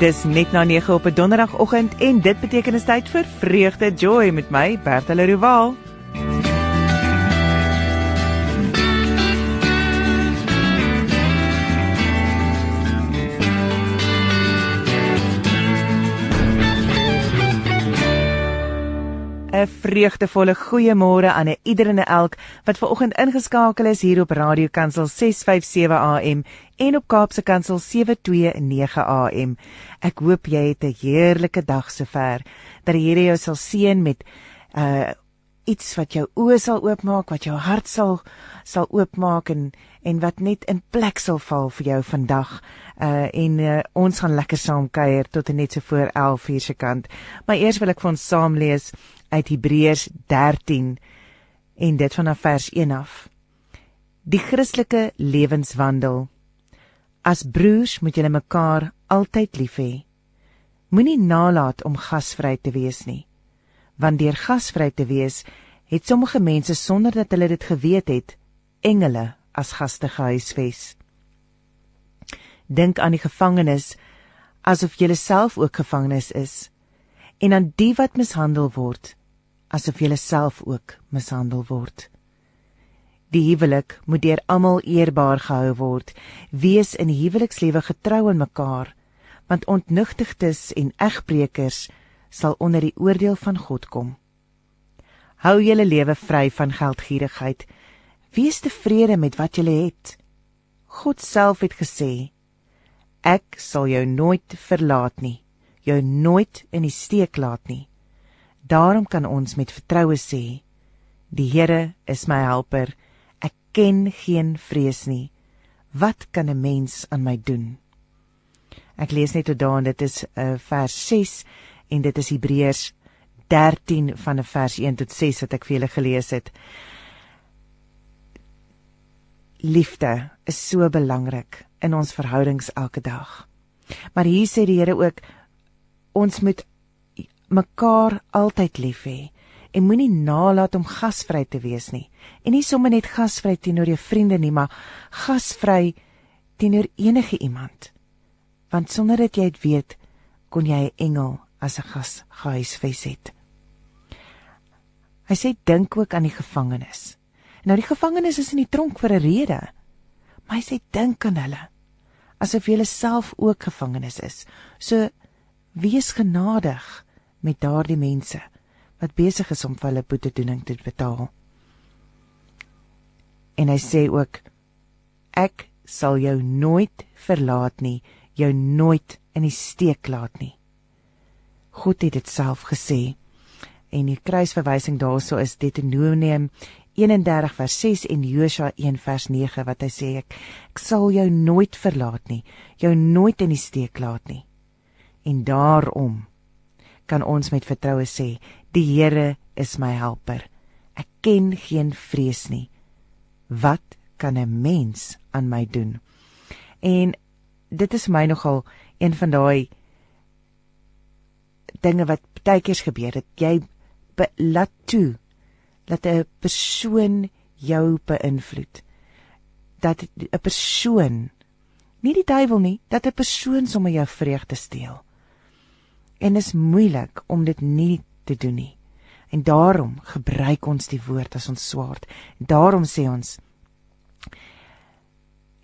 Dis net na 9 op 'n donderdagoggend en dit beteken is tyd vir vreugde joy met my Bertha Leroux. 'n vreugdevolle goeiemôre aan 'n ieder en elk wat ver oggend ingeskakel is hier op Radio Kansel 657 AM en op Kaapse Kansel 729 AM. Ek hoop jy het 'n heerlike dag sover. Dat die Here jou sal seën met uh iets wat jou oë sal oopmaak, wat jou hart sal sal oopmaak en en wat net in plek sal val vir jou vandag. Uh en uh, ons gaan lekker saam kuier tot en net so voor 11:00 se kant. Maar eers wil ek vir ons saam lees uit Hebreërs 13 en dit vanaf vers 1 af. Die Christelike lewenswandel. As broers moet julle mekaar altyd lief hê. Moenie nalat om gasvry te wees nie. Want deur gasvry te wees, het sommige mense sonder dat hulle dit geweet het, engele as gaste gehuisves. Dink aan die gevangenes asof jy self ook gevangenes is en aan die wat mishandel word asof jy self ook mishandel word. Die huwelik moet deur almal eerbaar gehou word. Wees in die huwelikslewe getrou aan mekaar, want ontnugtigdes en egbreekers sal onder die oordeel van God kom. Hou julle lewe vry van geldgierigheid. Wees tevrede met wat julle het. God self het gesê: Ek sal jou nooit verlaat nie, jou nooit in die steek laat nie. Daarom kan ons met vertroue sê: Die Here is my helper. Ek ken geen vrees nie. Wat kan 'n mens aan my doen? Ek lees net tot daar en dit is uh, vers 6 en dit is Hebreërs 13 van vers 1 tot 6 wat ek vir julle gelees het. Liefde is so belangrik in ons verhoudings elke dag. Maar hier sê die Here ook ons moet mekaar altyd lief hê en moenie nalat om gasvry te wees nie. En nie sommer net gasvry teenoor jou vriende nie, maar gasvry teenoor enige iemand. Want sonder dat jy dit weet, kon jy 'n engel as 'n gas gehuisves het. Hy sê dink ook aan die gevangenes. Nou die gevangenes is in die tronk vir 'n rede. Maar hy sê dink aan hulle asof jy self ook gevangenes is. So wees genadig met daardie mense wat besig is om vir hulle boetedoening te betaal. En hy sê ook ek sal jou nooit verlaat nie, jou nooit in die steek laat nie. God het dit self gesê. En die kruisverwysing daarso is Deuteronomium 31 vers 6 en Josua 1 vers 9 wat hy sê ek, ek sal jou nooit verlaat nie, jou nooit in die steek laat nie. En daarom kan ons met vertroue sê, die Here is my helper. Ek ken geen vrees nie. Wat kan 'n mens aan my doen? En dit is my nogal een van daai dinge wat baie keer gebeur het. Jy laat toe dat 'n persoon jou beïnvloed. Dat 'n persoon nie die duiwel nie, dat 'n persoon sommer jou vreugde steel en is moeilik om dit nie te doen nie. En daarom gebruik ons die woord as ons swaard. Daarom sê ons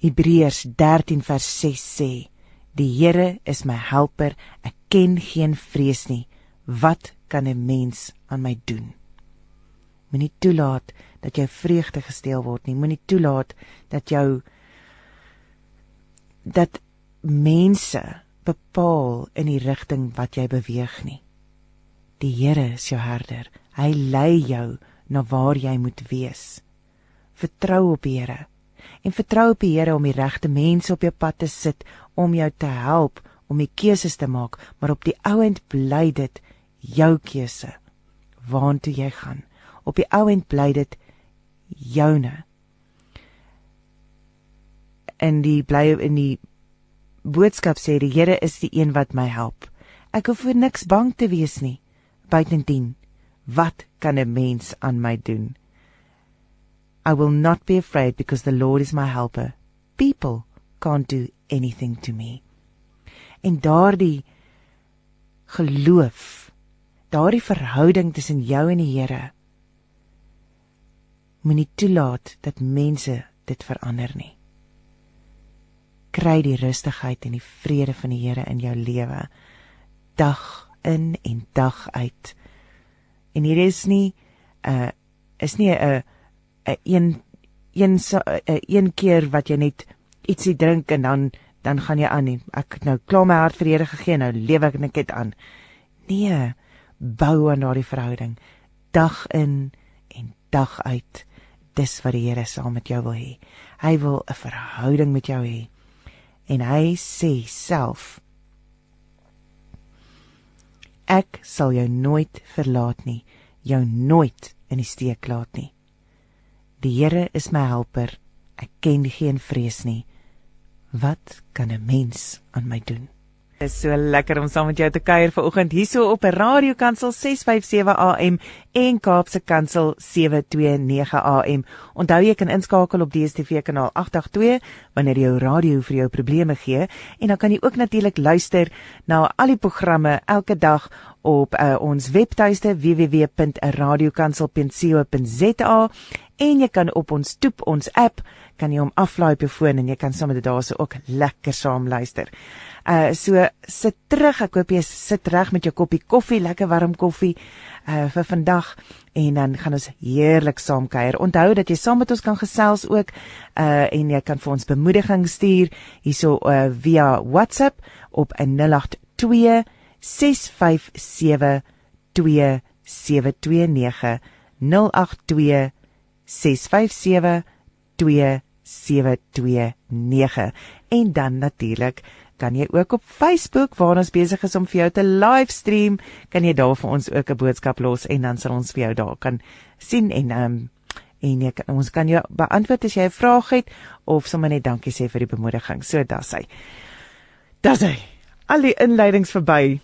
Hebreërs 13 vers 6 sê: Die Here is my helper, ek ken geen vrees nie. Wat kan 'n mens aan my doen? Moenie toelaat dat jou vreugde gesteel word nie. Moenie toelaat dat jou dat mense bepaal in die rigting wat jy beweeg nie. Die Here is jou herder. Hy lei jou na waar jy moet wees. Vertrou op die Here en vertrou op die Here om die regte mense op jou pad te sit om jou te help om die keuses te maak, maar op die ouend bly dit jou keuse waartoe jy gaan. Op die ouend bly dit joune. En die bly in die boodskap sê die Here is die een wat my help. Ek hoef vir niks bang te wees nie. Buitendien, wat kan 'n mens aan my doen? I will not be afraid because the Lord is my helper. People can't do anything to me. En daardie geloof, daardie verhouding tussen jou en die Here moenie toelaat dat mense dit verander nie. Kry die rustigheid en die vrede van die Here in jou lewe dag in en dag uit. En hier is nie 'n uh, is nie 'n uh, 'n een een so, uh, een keer wat jy net ietsie drink en dan dan gaan jy aan nie. Ek nou klaar my hart vir Here gegee nou lewe ek net aan. Nee, bou aan daardie verhouding dag in en dag uit. Dis wat die Here saam met jou wil hê. Hy wil 'n verhouding met jou hê. En hy sê self Ek sal jou nooit verlaat nie, jou nooit in die steek laat nie. Die Here is my helper. Ek ken geen vrees nie. Wat kan 'n mens aan my doen? Dit is so lekker om saam met jou te kuier vanoggend hierso op 'n radiokansel 657 AM en Kaapse Kansel 729 AM. Onthou jy kan inskakel op DStv kanaal 882 wanneer jou radio vir jou probleme gee en dan kan jy ook natuurlik luister na al die programme elke dag op uh, ons webtuiste www.radiokansel.co.za en jy kan op ons toep ons app kan jy hom aflaai op jou foon en jy kan sommer dit daarso ook lekker saam luister. Uh so sit terug. Ek hoop jy sit reg met jou koppie koffie, lekker warm koffie uh vir vandag en dan gaan ons heerlik saam kuier. Onthou dat jy saam met ons kan gesels ook uh en jy kan vir ons bemoediging stuur hierso uh via WhatsApp op 082 657 2729 082 657 2729 en dan natuurlik kan jy ook op Facebook waar ons besig is om vir jou te livestream, kan jy daar vir ons ook 'n boodskap los en dan sal ons vir jou daar kan sien en ehm um, en jy kan ons kan jou beantwoord as jy 'n vraag het of sommer net dankie sê vir die bemoediging. So dis hy. Dis hy. Al die inleidings verby.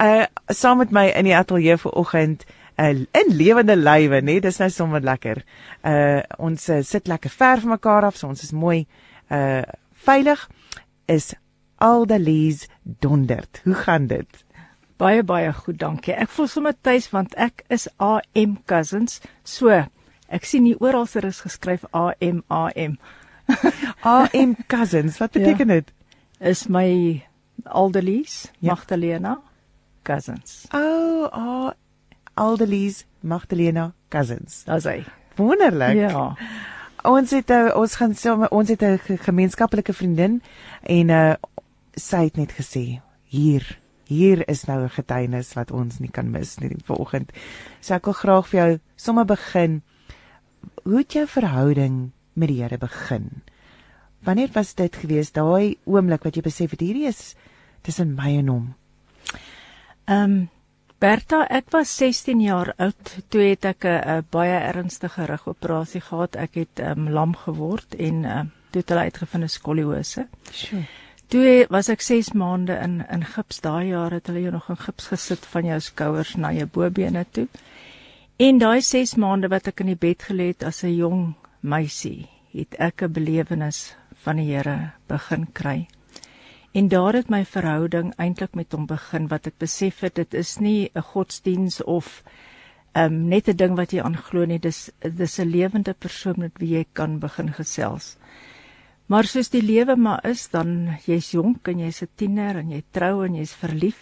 Uh saam met my in die ateljee vanoggend uh, in lewende lywe, nee, dis nou sommer lekker. Uh ons uh, sit lekker ver van mekaar af, so ons is mooi uh veilig. Is Aldelies Dondert. Hoe gaan dit? Baie baie goed, dankie. Ek voel sommer tuis want ek is AM Cousins. So, ek sien hier oral se is geskryf AM AM. AM Cousins, wat beteken ja. dit? Ja, is my Aldelies ja. Magdalena Cousins. O, oh, oh, Aldelies Magdalena Cousins. Daar's hy. Wonderlik. Ja. Ons het uh, ons gaan ons het 'n gemeenskaplike vriendin en uh, sy het net gesê hier hier is nou 'n getuienis wat ons nie kan mis nie vanoggend. So ek wil graag vir jou sommer begin. Hoe het jou verhouding met die Here begin? Wanneer was dit gewees daai oomblik wat jy besef het hierdie is tussen my en hom? Ehm um, Berta, ek was 16 jaar oud toe het ek 'n baie ernstige rugoperasie gehad. Ek het um, lam geword en uh, toe het hulle uitgevind 'n skoliose. Sjoe. Toe was ek 6 maande in in gips. Daai jaar het hulle jou nog in gips gesit van jou skouers na jou bobene toe. En daai 6 maande wat ek in die bed gelê het as 'n jong meisie, het ek 'n belewenis van die Here begin kry. En daar het my verhouding eintlik met hom begin wat ek besef het dit is nie 'n godsdiens of um, net 'n ding wat jy aanglo nie, dis dis 'n lewende persoon met wie jy kan begin gesels. Maar soos die lewe maar is, dan jy's jonk en jy's 'n tiener en jy trou en jy's verlief.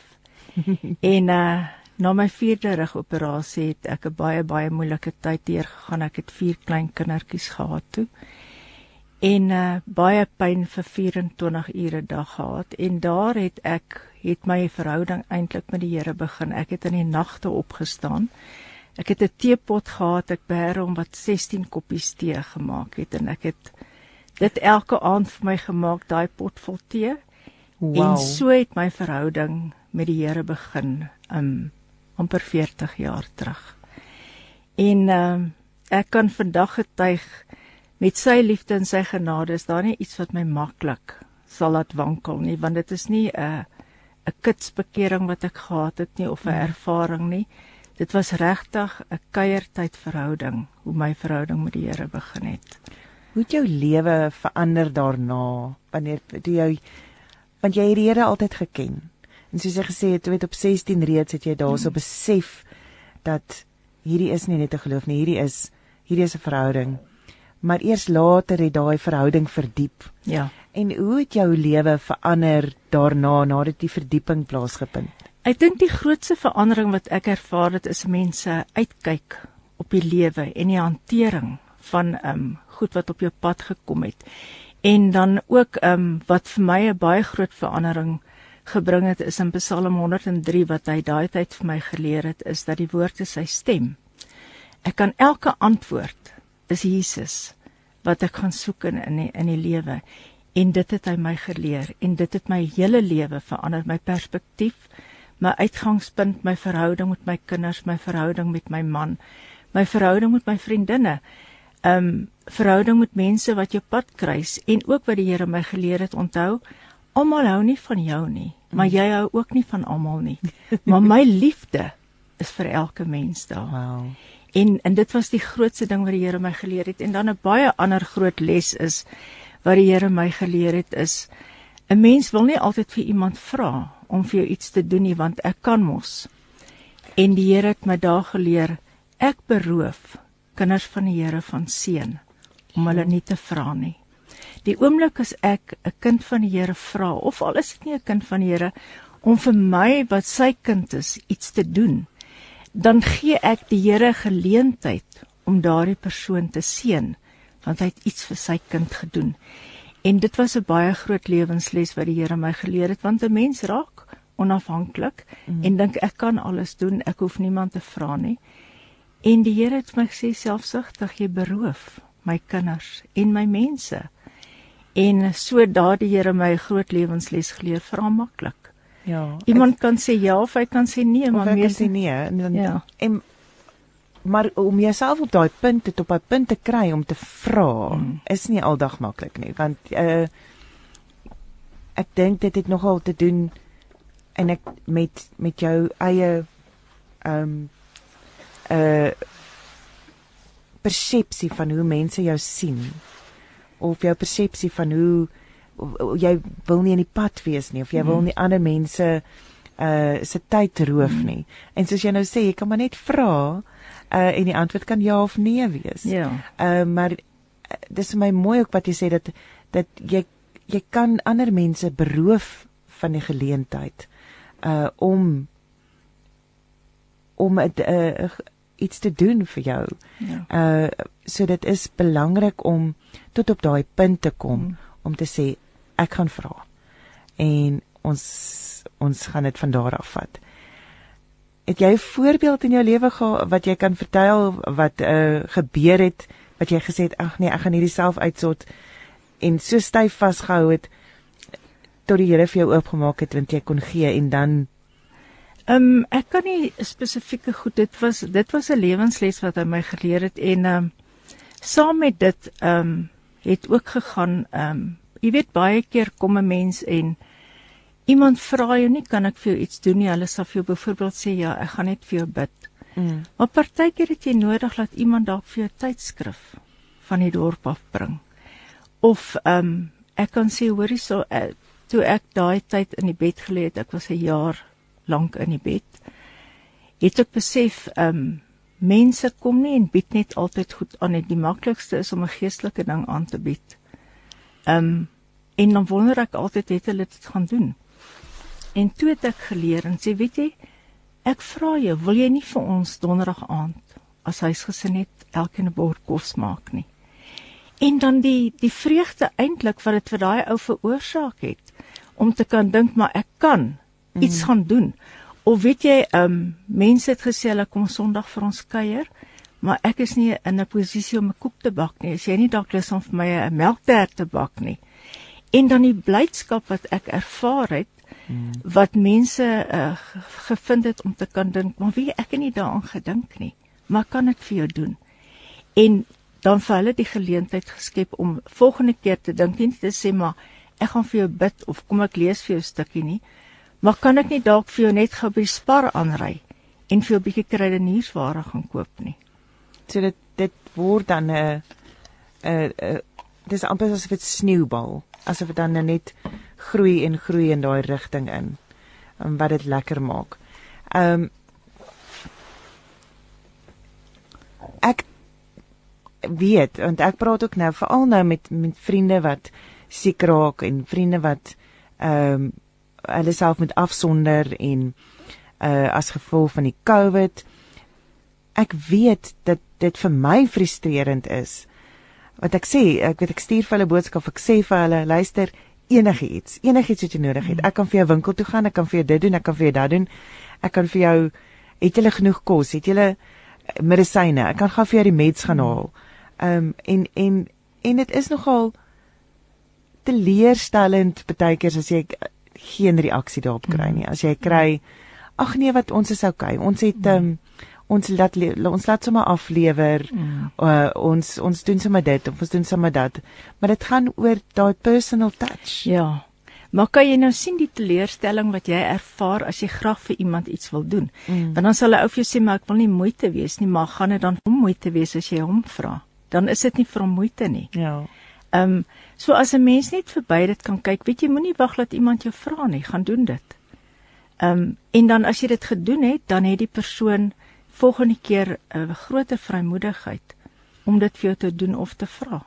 en uh na my vierde rugoperasie het ek 'n baie baie moeilike tyd deurgegaan. Ek het vier klein kindertjies gehad toe. En uh baie pyn vir 24 ure dag gehad en daar het ek het my verhouding eintlik met die Here begin. Ek het in die nagte opgestaan. Ek het 'n teepot gehad, ek beheer hom wat 16 koppies tee gemaak het en ek het dit elke aand vir my gemaak daai pot vol tee. Wow. En so het my verhouding met die Here begin um amper 40 jaar terug. En um ek kan vandag getuig met sy liefde en sy genade is daar nie iets wat my maklik sal laat wankel nie want dit is nie 'n 'n kitsbekering wat ek gehad het nie of 'n nee. ervaring nie. Dit was regtig 'n kuiertyd verhouding hoe my verhouding met die Here begin het. Hoe het jou lewe verander daarna wanneer toe jou want jy het die Here altyd geken. En soos jy gesê het, weet op 16 reeds het jy daarso mm. besef dat hierdie is nie net 'n geloof nie, hierdie is hierdie is 'n verhouding. Maar eers later het daai verhouding verdiep. Ja. En hoe het jou lewe verander daarna nadat die verdieping plaasgevind? Ek dink die grootste verandering wat ek ervaar het is mense uitkyk op die lewe en die hantering van ehm um, goed wat op jou pad gekom het. En dan ook ehm um, wat vir my 'n baie groot verandering gebring het is in Psalm 103 wat hy daai tyd vir my geleer het is dat die woord is sy stem. Ek kan elke antwoord is Jesus wat ek gaan soek in in die, in die lewe. En dit het hy my geleer en dit het my hele lewe verander my perspektief my uitgangspunt my verhouding met my kinders my verhouding met my man my verhouding met my vriendinne um verhouding met mense wat jou pad kruis en ook wat die Here my geleer het onthou almal hou nie van jou nie maar jy hou ook nie van almal nie. Maar my liefde is vir elke mens daar. Wow en en dit was die grootste ding wat die Here my geleer het en dan 'n baie ander groot les is wat die Here my geleer het is 'n mens wil nie altyd vir iemand vra om vir jou iets te doen nie want ek kan mos en die Here het my daar geleer ek beroof kinders van die Here van seën om hulle nie te vra nie. Die oomblik as ek 'n kind van die Here vra of al is dit nie 'n kind van die Here om vir my wat sy kind is iets te doen, dan gee ek die Here geleentheid om daardie persoon te seën want hy het iets vir sy kind gedoen. En dit was 'n baie groot lewensles wat die Here my geleer het want 'n mens raak onafhanklik mm. en dink ek kan alles doen, ek hoef niemand te vra nie. En die Here het my gesê selfsugtig jy beroof my kinders en my mense. En so daardie Here my groot lewensles geleer, vra maklik. Ja. Iemand ek, kan sê ja of hy kan sê nee, maar meer sê nee en dan ja. en maar om jouself op daai punt te op daai punt te kry om te vra mm. is nie aldag maklik nie want uh ek dink dit het nogal te doen en ek met met jou eie ehm um, uh, persepsie van hoe mense jou sien of jou persepsie van hoe jy wil nie in die pad wees nie of jy wil hmm. nie ander mense uh se tyd roof hmm. nie. En soos jy nou sê, jy kan maar net vra uh en die antwoord kan ja of nee wees. Ja. Uh maar uh, dis vir my mooi ook wat jy sê dat dat jy jy kan ander mense beroof van die geleentheid uh om om 'n uh, iets te doen vir jou. Ja. Uh so dit is belangrik om tot op daai punt te kom mm. om te sê ek gaan vra. En ons ons gaan dit van daar af vat. Het jy 'n voorbeeld in jou lewe gehad wat jy kan vertel wat uh gebeur het wat jy gesê het ag nee ek gaan hierdie self uitsort en so styf vasgehou het tot die Here vir jou oopgemaak het want jy kon gee en dan Ehm um, ek kan nie spesifieke goed dit was dit was 'n lewensles wat hy my geleer het en ehm um, saam met dit ehm um, het ook gegaan ehm um, jy weet baie keer kom 'n mens en iemand vra jou nie kan ek vir jou iets doen nie hulle sal vir jou byvoorbeeld sê ja ek gaan net vir jou bid. Mm. Maar partykeer het jy nodig dat iemand dalk vir jou tydskrif van die dorp af bring. Of ehm um, ek kan sê hoorie so uh, toe ek daai tyd in die bed gelê het ek was 'n jaar lank in die bed. Het ek besef, ehm um, mense kom nie en bied net altyd goed aan nie. Die maklikste is om 'n geestelike ding aan te bied. Ehm um, en dan wonder ek altyd het hulle dit gaan doen. En toe het ek geleer en sê, weet jy, ek vra jou, wil jy nie vir ons donderdag aand as huisgesin net elkeen 'n bord kos maak nie? En dan die die vreugde eintlik wat dit vir daai ou veroorsaak het om te kan dink maar ek kan mm. iets gaan doen. Of weet jy, ehm um, mense het gesê hulle kom Sondag vir ons kuier, maar ek is nie in 'n posisie om 'n koek te bak nie. As jy nie dalk lus om vir my 'n melktert te bak nie. En dan die blydskap wat ek ervaar het mm. wat mense uh, gevind het om te kan dink, maar wie ek het nie daaraan gedink nie, maar kan dit vir jou doen. En dan vir hulle die geleentheid geskep om volgende keer te dink nie te sê maar ek gaan vir jou bid of kom ek lees vir jou 'n stukkie nie, Maar kan ek nie dalk vir jou net gou by Spar aanry en vir 'n bietjie kruideniersware gaan koop nie? So dit dit word dan 'n 'n 'n dis amper asof dit sneeubal, asof dit dan net groei en groei in daai rigting in. En wat dit lekker maak. Ehm um, ek weet want ek praat ook nou veral nou met met vriende wat siek raak en vriende wat ehm um, hulle self moet afsonder en uh as gevolg van die COVID ek weet dat dit vir my frustrerend is wat ek sê ek weet ek stuur vir hulle boodskap ek sê vir hulle luister enigiets enigiets wat jy nodig het. Ek kan vir jou winkel toe gaan ek kan vir jou dit doen ek kan vir jou dat doen. Ek kan vir jou het jy genoeg kos? Het jy medisyne? Ek kan gaan vir jou die meds gaan haal. Ehm um, en en en dit is nogal teleurstellend baie keer as jy geen reaksie daarop kry nie. As jy kry ag nee wat ons is okay. Ons het um, ons laat ons laat sommer aflewer. Mm. Uh, ons ons doen sommer dit of ons doen sommer dat. Maar dit gaan oor daai personal touch. Ja. Maar kan jy nou sien die teleurstelling wat jy ervaar as jy graag vir iemand iets wil doen? Mm. Want dan sal 'n ou vir jou sê maar ek wil nie moeite wees nie, maar gaan dit dan om moeite wees as jy hom vra? Dan is dit nie vir hom moeite nie. Ja. Ehm um, so as 'n mens net verby dit kan kyk, weet jy, moenie wag dat iemand jou vra nie, gaan doen dit. Ehm um, en dan as jy dit gedoen het, dan het die persoon volgende keer 'n groter vrymoedigheid om dit vir jou te doen of te vra.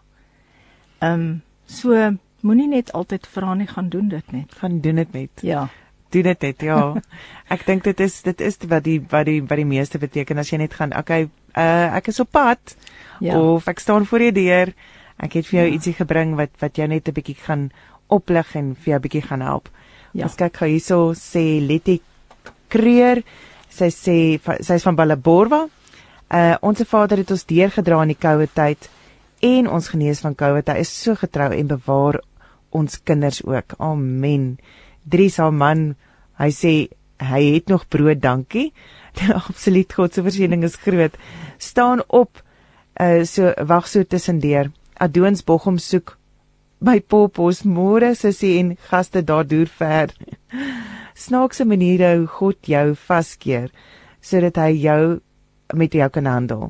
Ehm um, so moenie net altyd vra nie, gaan doen dit net. Gaan doen dit net. Ja. Doen dit net, ja. ek dink dit is dit is wat die wat die wat die meeste beteken as jy net gaan, okay, uh, ek is op pad. Ja. Of ek staan voor die deur. Ek het vir jou ja. ietsie gebring wat wat jou net 'n bietjie gaan oplig en vir jou bietjie gaan help. Ja. Ons kyk gou hierso sê Letty Kreer. Sy sê sy's van Ballaborwa. Uh ons Vader het ons deurgedra in die koue tyd en ons genees van COVID. Hy is so getrou en bewaar ons kinders ook. Amen. Dries haar man, hy sê hy het nog brood, dankie. Absoluut God se voorsiening is groot. Staan op. Uh so wag so tussendeur. Adoons Bochum soek by Popos môre sussie en gaste daar deur ver. Snaakse maniere hoe God jou vaskeer sodat hy jou met jou kan handel.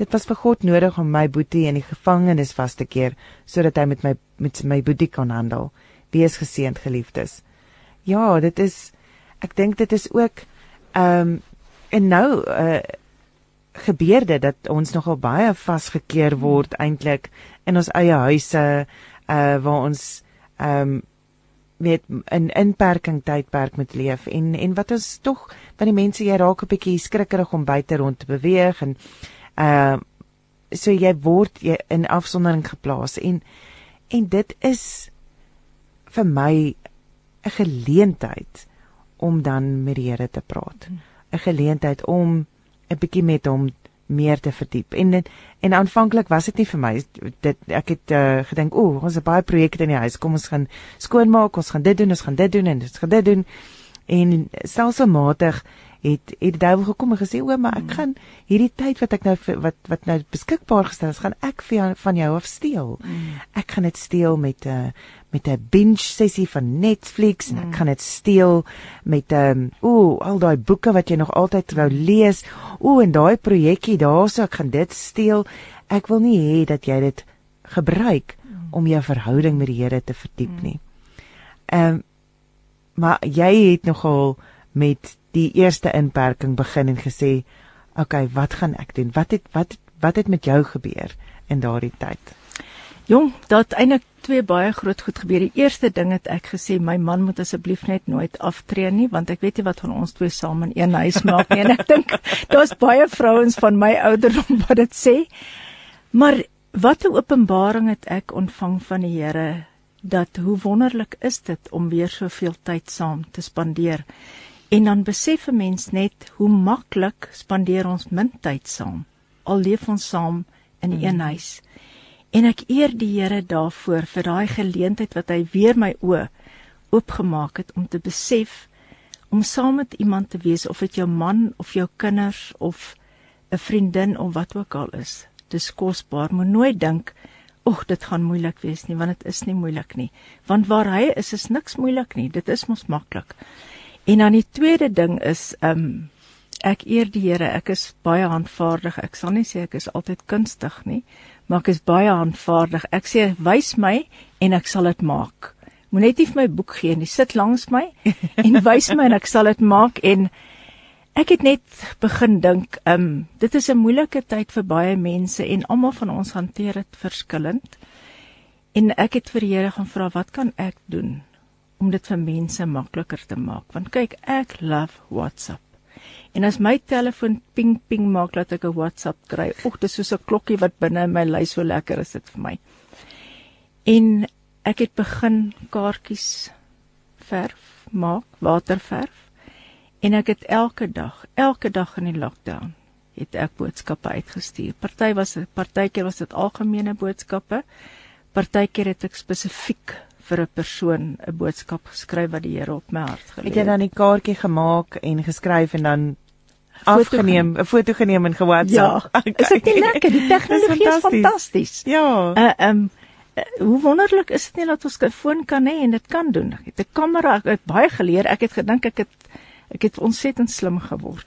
Dit was vir God nodig om my boetie in die gevangenis vas te keer sodat hy met my met my boetie kan handel. Wees geseënd geliefdes. Ja, dit is ek dink dit is ook ehm um, en nou uh gebeur dit dat ons nogal baie vasgekeer word eintlik in ons eie huise uh waar ons ehm um, met 'n inperking tydperk moet leef. En en wat is tog van die mense jy raak 'n bietjie skrikkerig om buite rond te beweeg en uh so jy word jy in afsondering geplaas. En en dit is vir my 'n geleentheid om dan met die Here te praat. 'n Geleentheid om 'n bietjie met hom meer te verdiep. En en aanvanklik was dit nie vir my dit ek het uh, gedink, o, ons het baie projekte in die huis. Kom ons gaan skoonmaak, ons gaan dit doen, ons gaan dit doen en ons gaan dit doen. En stelselmatig het het die duiwel gekom en gesê o, maar ek mm. gaan hierdie tyd wat ek nou wat wat nou beskikbaar gestel is, gaan ek vir jou, van jou af steel. Mm. Ek gaan dit steel met 'n uh, met 'n binge sessie van Netflix en ek mm. gaan dit steel met 'n um, o, al daai boeke wat jy nog altyd wou lees. O, en daai projekkie daarso, ek gaan dit steel. Ek wil nie hê dat jy dit gebruik om jou verhouding met die Here te verdiep nie. Ehm um, maar jy het nogal met die eerste inperking begin en gesê, "Oké, okay, wat gaan ek doen? Wat het wat wat het met jou gebeur in daardie tyd?" Jong, dat eintlik twee baie groot goed gebeur. Die eerste ding het ek gesê, my man moet asseblief net nooit aftree nie, want ek weet nie wat van ons twee saam in een huis maak nie. En ek dink daar's baie vrouens van my ouderdom wat dit sê. Maar wat 'n openbaring het ek ontvang van die Here dat hoe wonderlik is dit om weer soveel tyd saam te spandeer. En dan besef 'n mens net hoe maklik spandeer ons min tyd saam. Al leef ons saam in een mm. huis. En ek eer die Here daarvoor vir daai geleentheid wat hy weer my oë oopgemaak het om te besef om saam met iemand te wees of dit jou man of jou kinders of 'n vriendin of wat ook al is. Dis kosbaar. Moet nooit dink, "Ag, dit gaan moeilik wees nie," want dit is nie moeilik nie. Want waar hy is, is niks moeilik nie. Dit is mos maklik. En dan die tweede ding is um ek eer die Here. Ek is baie handvaardig. Ek sal nie sê ek is altyd kunstig nie, maar ek is baie handvaardig. Ek sê wys my en ek sal dit maak. moet net nie vir my boek gee nie. Sit langs my en wys my en ek sal dit maak en ek het net begin dink, ehm um, dit is 'n moeilike tyd vir baie mense en almal van ons hanteer dit verskillend. En ek het vir die Here gaan vra, wat kan ek doen om dit vir mense makliker te maak? Want kyk, ek love WhatsApp. En as my telefoon ping ping maak dat ek 'n WhatsApp kry, ag, dis soos 'n klokkie wat binne in my lyf so lekker is dit vir my. En ek het begin kaartjies verf maak, waterverf. En ek het elke dag, elke dag in die lockdown het ek boodskappe uitgestuur. Party was 'n partykeer was dit algemene boodskappe. Partykeer het ek spesifiek vir 'n persoon 'n boodskap geskryf wat die Here op my hart gelê het. Het jy dan die kaartjie gemaak en geskryf en dan afgeneem, 'n foto geneem en ge-WhatsApp? Ja. Okay. Is dit nie lekker? Die tegnologie is fantasties. Ja. Uh um uh, hoe wonderlik is dit nie dat ons 'n foon kan hê en dit kan doen. Ek het 'n kamera, ek het baie geleer. Ek het gedink ek het ek het ontsettend slim geword.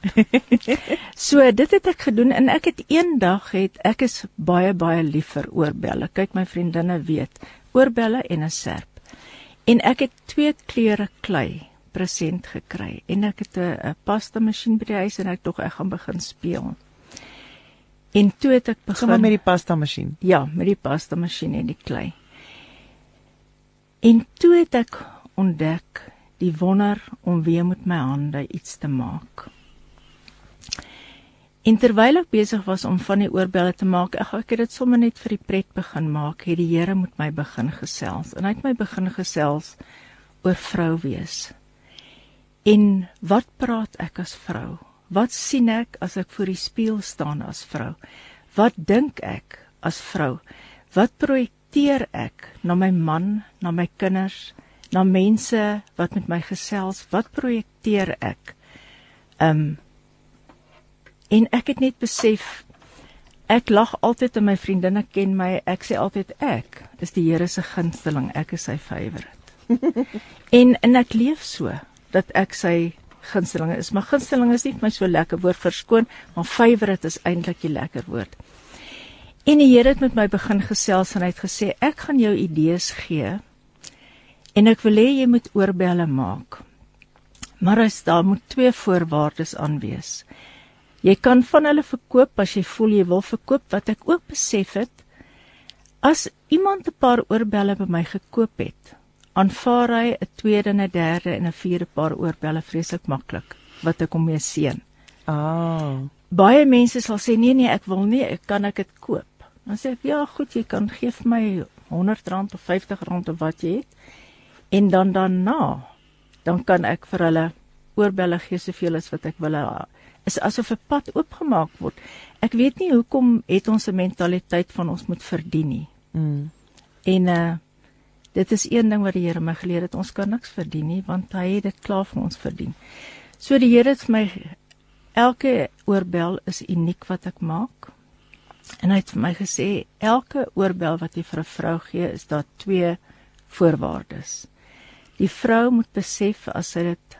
so dit het ek gedoen en ek het eendag het ek is baie baie lief vir oorbelle. Kyk my vriendinne weet, oorbelle en 'n serp. En ek het twee kleure klei present gekry en ek het 'n pasta masjien by die huis en ek tog ek gaan begin speel. En toe het ek begin Sommige met die pasta masjien. Ja, met die pasta masjien en die klei. En toe het ek ontdek die wonder om weer met my hande iets te maak. En terwyl ek besig was om van die oorbelle te maak, ek ek het dit sommer net vir die pret begin maak, het die Here met my begin gesels. En hy het my begin gesels oor vrou wees. En wat praat ek as vrou? Wat sien ek as ek voor die spieël staan as vrou? Wat dink ek as vrou? Wat projekteer ek na my man, na my kinders, na mense wat met my gesels? Wat projekteer ek? Um En ek het net besef ek lag altyd en my vriendinne ken my. Ek sê altyd ek is die Here se gunsteling, ek is sy favourite. en en ek leef so dat ek sy gunsteling is. Maar gunsteling is nie vir my so lekker woord verskoon, maar favourite is eintlik die lekker woord. En die Here het met my begin gesels en hy het gesê ek gaan jou idees gee en ek wil hê jy moet oorbelle maak. Maar as daar moet twee voorwaardes aan wees. Jy kan van hulle verkoop as jy voel jy wil verkoop wat ek ook besef het. As iemand 'n paar oorbelle by my gekoop het, aanvaar hy 'n tweede en 'n derde en 'n vierde paar oorbelle vreeslik maklik wat ek hom mee seën. Ah. Oh. Baie mense sal sê nee nee, ek wil nie, ek kan ek dit koop. Dan sê ek ja, goed, jy kan gee vir my R100 of R50 of wat jy het. En dan daarna dan kan ek vir hulle oorbelle gee soveel as wat ek wil hê is asof 'n pad oopgemaak word. Ek weet nie hoekom het ons 'n mentaliteit van ons moet verdien nie. Mm. En uh dit is een ding wat die Here my geleer het, ons kan niks verdien nie want hy het dit klaar vir ons verdien. So die Here het my elke oorbel is uniek wat ek maak. En hy het vir my gesê elke oorbel wat jy vir 'n vrou gee, is daar twee voorwaardes. Die vrou moet besef as sy dit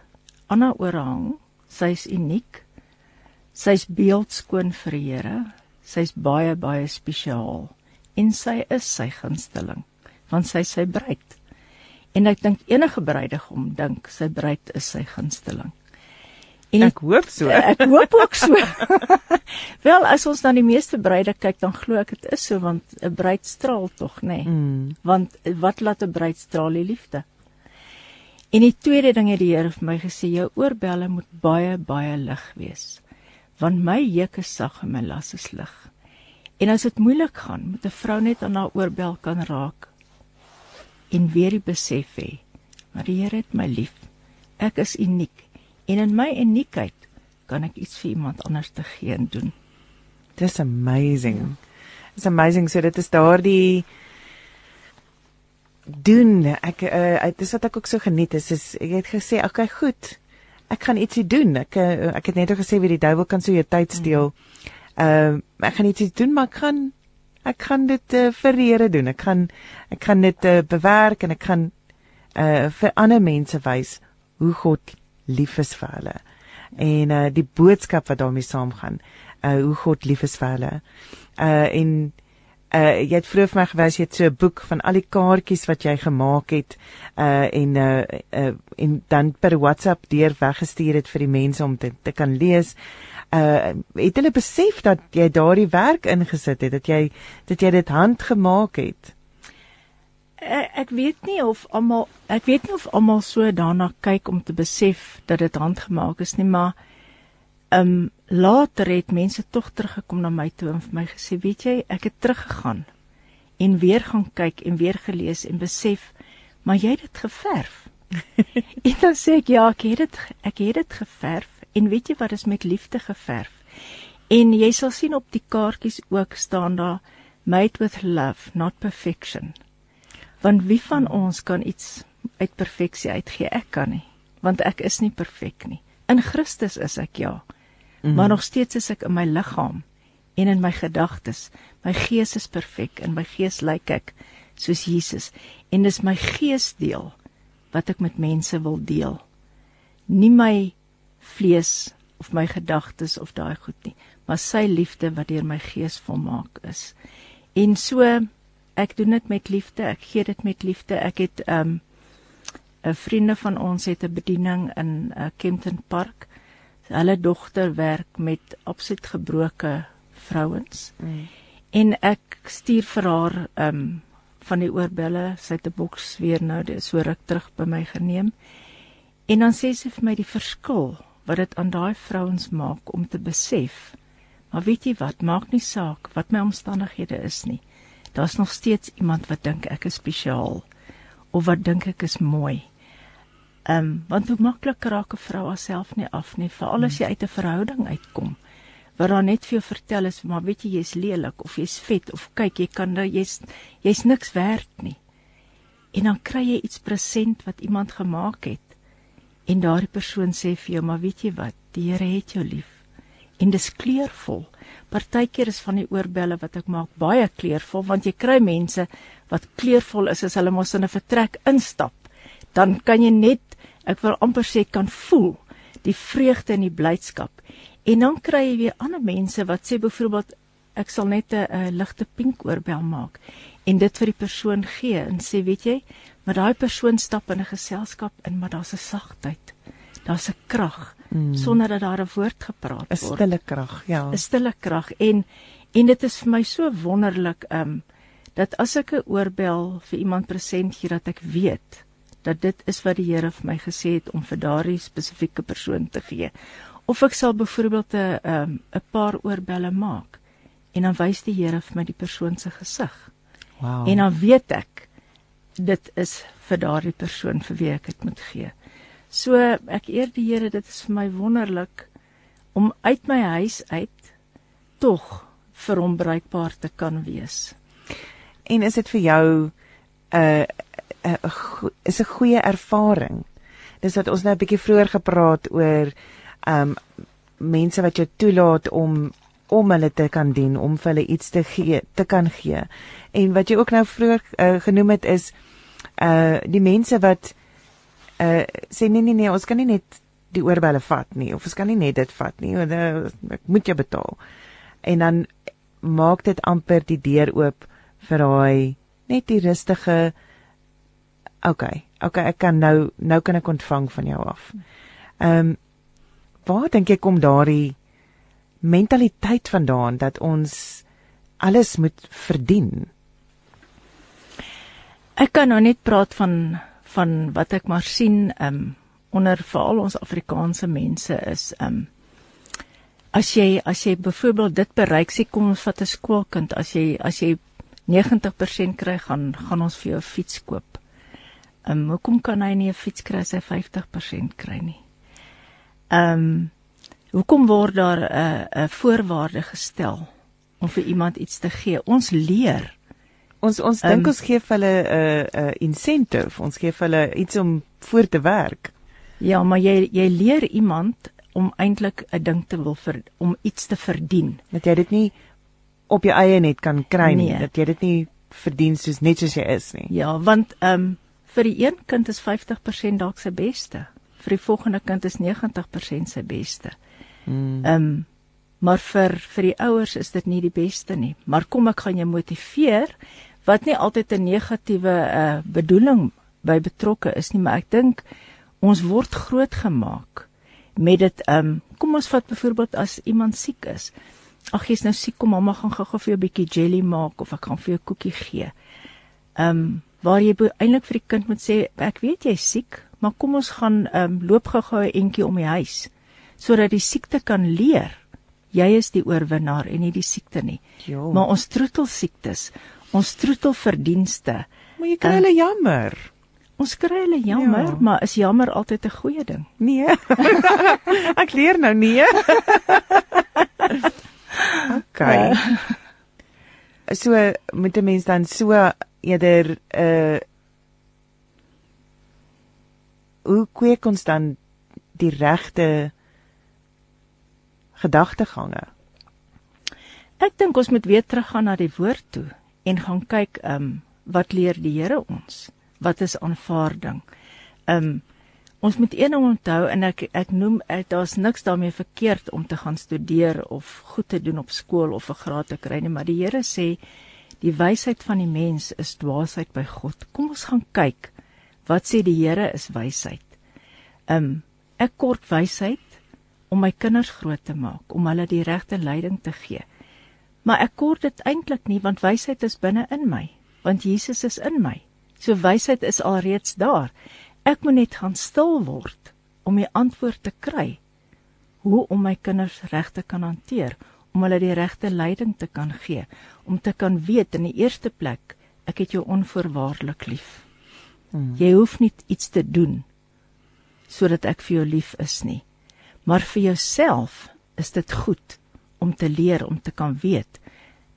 aan haar oor hang, sy's uniek Sy's beeldskoon vir die Here. Sy's baie baie spesiaal en sy is sy gunsteling want sy sy bruid. En ek dink enige bruidegom dink sy bruid is sy gunsteling. En ek hoop so. Ek hoop ook so. Wel, as ons dan die meeste bruide kyk, dan glo ek dit is so want 'n bruid straal tog, nê? Nee. Mm. Want wat laat 'n bruid straal? Die liefde. En die tweede ding het die Here vir my gesê, jou oorbelle moet baie baie lig wees want my juk is sag en my las is lig. En as dit moeilik gaan, moet 'n vrou net aan haar oorbel kan raak en weer die besef hê, maar die Here het my lief. Ek is uniek en in my uniekheid kan ek iets vir iemand anders te gee en doen. Dis amazing. It's amazing so dit is daardie doen ek uh, dis wat ek ook so geniet is is ek het gesê okay goed ek gaan ietsie doen. Ek eh, ek het net al gesê wie die duiwel kan so jou tyd steel. Ehm uh, ek gaan ietsie doen, maar ek gaan ek gaan dit uh, vir die Here doen. Ek gaan ek gaan dit uh, bewerk en ek gaan uh vir ander mense wys hoe God lief is vir hulle. En uh die boodskap wat daarmee saamgaan. Uh hoe God lief is vir hulle. Uh en uh jy het vroeër vir my gewys jy het so 'n boek van al die kaartjies wat jy gemaak het uh en uh, uh en dan per WhatsApp deur weggestuur het vir die mense om te te kan lees. Uh het hulle besef dat jy daardie werk ingesit het, dat jy dat jy dit handgemaak het? Ek, weet nie of almal ek weet nie of almal so daarna kyk om te besef dat dit handgemaak is nie, maar um, later het mense tog teruggekom na my toe en vir my gesê, "Weet jy, ek het teruggegaan en weer gaan kyk en weer gelees en besef, maar jy het dit geverf." en dan sê ek, "Ja, ek het dit ek het dit geverf en weet jy wat is met liefde geverf?" En jy sal sien op die kaartjies ook staan daar made with love, not perfection. Want wie van ons kan iets uit perfeksie uitgee? Ek kan nie, want ek is nie perfek nie. In Christus is ek ja. -hmm. maar nog steeds is ek in my liggaam en in my gedagtes. My gees is perfek en my gees lyk ek soos Jesus en dis my geesdeel wat ek met mense wil deel. Nie my vlees of my gedagtes of daai goed nie, maar sy liefde wat deur my gees volmaak is. En so ek doen dit met liefde, ek gee dit met liefde. Ek het 'n um, vriende van ons het 'n bediening in uh, Kempton Park hulle dogter werk met absoluut gebroke vrouens. Mm. En ek stuur vir haar ehm um, van die oorbelle, sy het 'n boks weer nou so ruk terug by my geneem. En dan sê sy vir my die verskil wat dit aan daai vrouens maak om te besef. Maar weet jy wat, maak nie saak wat my omstandighede is nie. Daar's nog steeds iemand wat dink ek is spesiaal of wat dink ek is mooi. Ehm um, want hoe maklik raak 'n vrou haarself nie af nie, veral as jy uit 'n verhouding uitkom waar daar net vir jou vertel is maar weet jy jy's lelik of jy's vet of kyk jy kan nou jy's jy's niks werd nie. En dan kry jy iets present wat iemand gemaak het en daardie persoon sê vir jou maar weet jy wat, die Here het jou lief. En dis kleurvol. Partykeer is van die oorbelle wat ek maak baie kleurvol want jy kry mense wat kleurvol is as hulle mos in 'n vertrek instap. Dan kan jy net ek wil amper sê kan voel die vreugde en die blydskap. En dan kry jy weer ander mense wat sê byvoorbeeld ek sal net 'n ligte pink oorbel maak en dit vir die persoon gee en sê weet jy, maar daai persoon stap in 'n geselskap in, maar daar's 'n sagtheid. Daar's 'n krag mm. sonder dat daar 'n woord gepraat word. 'n Stille krag, ja. 'n Stille krag en en dit is vir my so wonderlik um dat as ek 'n oorbel vir iemand present gee dat ek weet dat dit is wat die Here vir my gesê het om vir daardie spesifieke persoon te gee. Of ek sal byvoorbeeld 'n 'n um, paar oorbelle maak en dan wys die Here vir my die persoon se gesig. Wow. En dan weet ek dit is vir daardie persoon vir wie ek dit moet gee. So ek eer die Here, dit is vir my wonderlik om uit my huis uit tog vir hom bruikbaar te kan wees. En is dit vir jou 'n uh, 'n is 'n goeie ervaring. Dis wat ons nou 'n bietjie vroeër gepraat oor ehm um, mense wat jou toelaat om om hulle te kan dien, om vir hulle iets te gee, te kan gee. En wat jy ook nou vroeër uh, genoem het is uh die mense wat uh sê nee nee nee, ons kan nie net die oorbelle vat nie of ons kan nie net dit vat nie, want uh, ek moet jou betaal. En dan maak dit amper die deur oop vir daai net die rustige okay, okay, ek kan nou nou kan ek ontvang van jou af. Ehm um, waar dink jy kom daardie mentaliteit vandaan dat ons alles moet verdien? Ek kan nou net praat van van wat ek maar sien ehm um, onder veral ons Afrikaanse mense is ehm um, as jy as jy byvoorbeeld dit bereik sê kom ons vat 'n skoolkind as jy as jy 90% kry gaan gaan ons vir jou 'n fiets koop. Ehm um, hoekom kan hy nie 'n fiets kry as hy 50% kry nie? Ehm um, hoekom word daar 'n 'n voorwaarde gestel om vir iemand iets te gee? Ons leer. Ons ons um, dink ons gee hulle 'n uh, 'n uh, incentive, ons gee hulle iets om voor te werk. Ja, maar jy jy leer iemand om eintlik 'n ding te wil vir om iets te verdien. Dat jy dit nie op jou eie net kan kry nie, nee. dat jy dit nie verdien soos net soos jy is nie. Ja, want ehm um, vir die een kind is 50% dalk sy beste. Vir die volgende kind is 90% sy beste. Hmm. Ehm um, Maar vir vir die ouers is dit nie die beste nie. Maar kom ek gaan jou motiveer wat nie altyd 'n negatiewe uh, bedoeling by betrokke is nie, maar ek dink ons word grootgemaak met dit um kom ons vat byvoorbeeld as iemand siek is. Ag jy's nou siek, kom mamma gaan gou-gou vir jou 'n bietjie jelly maak of ek gaan vir jou koekie gee. Um waar jy eintlik vir die kind moet sê ek weet jy's siek, maar kom ons gaan um loop gou-gou 'n entjie om die huis sodat die siekte kan leer. Jy is die oorwinnaar en nie die siekte nie. Jo. Maar ons troetel siektes, ons troetel verdienste. Maar jy kry hulle uh, jammer. Ons kry hulle jammer, ja. maar is jammer altyd 'n goeie ding? Nee. ek leer nou nee. OK. Uh. So moet 'n mens dan so eerder uh, hoe kweek ons dan die regte gedagtegange? Ek dink ons moet weer teruggaan na die woord toe en gaan kyk ehm um, wat leer die Here ons? wat is aanvaarding. Um ons moet een ding onthou en ek ek noem daar's niks daarmee verkeerd om te gaan studeer of goed te doen op skool of 'n graad te kry nie, maar die Here sê die wysheid van die mens is dwaasheid by God. Kom ons gaan kyk wat sê die Here is wysheid. Um ek kort wysheid om my kinders groot te maak, om hulle die regte leiding te gee. Maar ek kort dit eintlik nie want wysheid is binne in my, want Jesus is in my. So wysheid is alreeds daar. Ek moet net gaan stil word om die antwoord te kry. Hoe om my kinders reg te kan hanteer, om hulle die regte leiding te kan gee, om te kan weet in die eerste plek ek het jou onvoorwaardelik lief. Hmm. Jy hoef nie iets te doen sodat ek vir jou lief is nie. Maar vir jouself is dit goed om te leer om te kan weet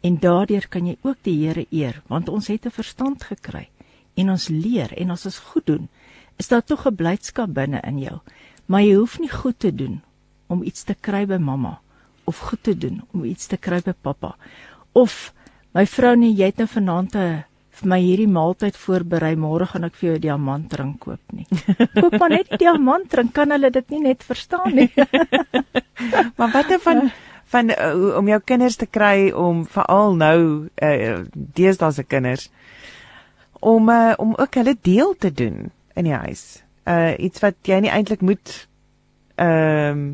en daardeur kan jy ook die Here eer want ons het 'n verstand gekry en ons leer en ons goed doen, is daar tog 'n blydskap binne in jou. Maar jy hoef nie goed te doen om iets te kry by mamma of goed te doen om iets te kry by pappa. Of my vrou nee, jy het nou vanaand vir my hierdie maaltyd voorberei, môre gaan ek vir jou 'n diamantring koop nie. Koop maar net 'n diamantring, kan hulle dit nie net verstaan nie. maar wat van van uh, om jou kinders te kry om veral nou uh, deesdae se kinders om uh, om ook hulle deel te doen in die huis. Uh iets wat jy nie eintlik moet ehm um,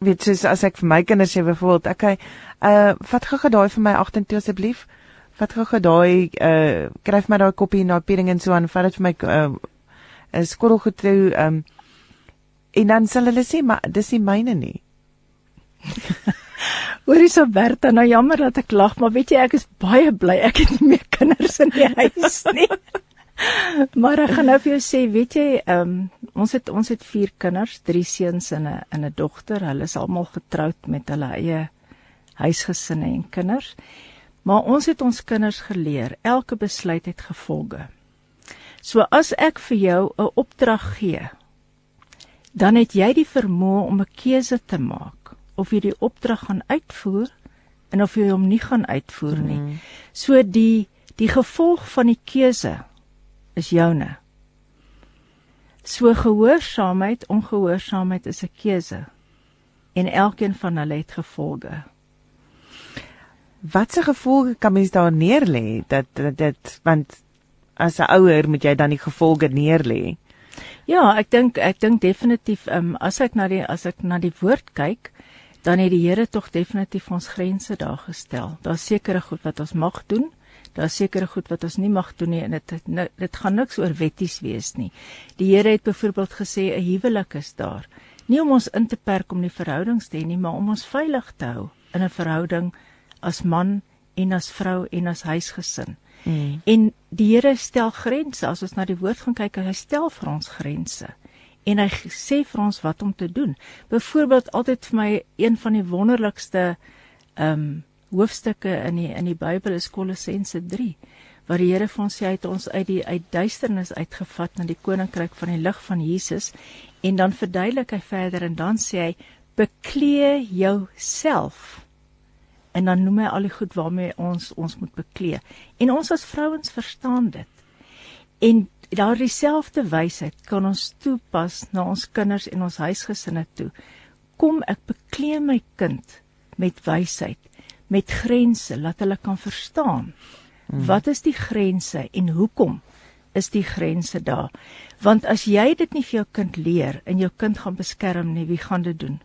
weet jy as ek vir my kinders sê byvoorbeeld, okay, uh vat gou-gou daai vir my agtertoe asseblief. Vat gou-gou daai uh kry vir my daai koppie na pudding en so aan, vat dit vir my uh 'n skottelgoed toe ehm um, en dan sal hulle sê maar dis nie myne nie. Hoorie so Bertha, nou jammer dat ek lag, maar weet jy ek is baie bly ek het nie meer kinders in die huis nie. maar ek gaan nou vir jou sê, weet jy, um, ons het ons het 4 kinders, 3 seuns en 'n en 'n dogter. Hulle is almal getroud met hulle eie huisgesinne en kinders. Maar ons het ons kinders geleer, elke besluit het gevolge. So as ek vir jou 'n opdrag gee, dan het jy die vermoë om 'n keuse te maak of jy die opdrag gaan uitvoer en of jy hom nie gaan uitvoer nie. Mm. So die die gevolg van die keuse is joune. So gehoorsaamheid, ongehoorsaamheid is 'n keuse en elkeen van hulle het gevolge. Watse gevolge kan mens daar neerlê dat dit want as 'n ouer moet jy dan die gevolge neerlê? Ja, ek dink ek dink definitief um, as ek na die as ek na die woord kyk, dan het die Here tog definitief ons grense daar gestel. Daar's sekere goed wat ons mag doen, daar's sekere goed wat ons nie mag doen nie en dit dit, dit gaan niks oor wetties wees nie. Die Here het byvoorbeeld gesê 'n huwelik is daar, nie om ons in te perk om die verhoudings te hê nie, maar om ons veilig te hou in 'n verhouding as man en as vrou en as huisgesin. Mm. En die Here stel grense. As ons na die woord gaan kyk, hy stel vir ons grense en hy sê vir ons wat om te doen. Byvoorbeeld altyd vir my een van die wonderlikste ehm um, hoofstukke in die in die Bybel is Kolossense 3 waar die Here vir ons sê hy het ons uit die uit duisternis uitgevat na die koninkryk van die lig van Jesus. En dan verduidelik hy verder en dan sê hy beklee jouself. En dan noem hy al die goed waarmee ons ons moet beklee. En ons as vrouens verstaan dit. En daardie selfde wysheid kan ons toepas na ons kinders en ons huisgesinne toe. kom ek bekleem my kind met wysheid, met grense laat hulle kan verstaan. Hmm. Wat is die grense en hoekom is die grense daar? Want as jy dit nie vir jou kind leer en jou kind gaan beskerm nie, wie gaan dit doen?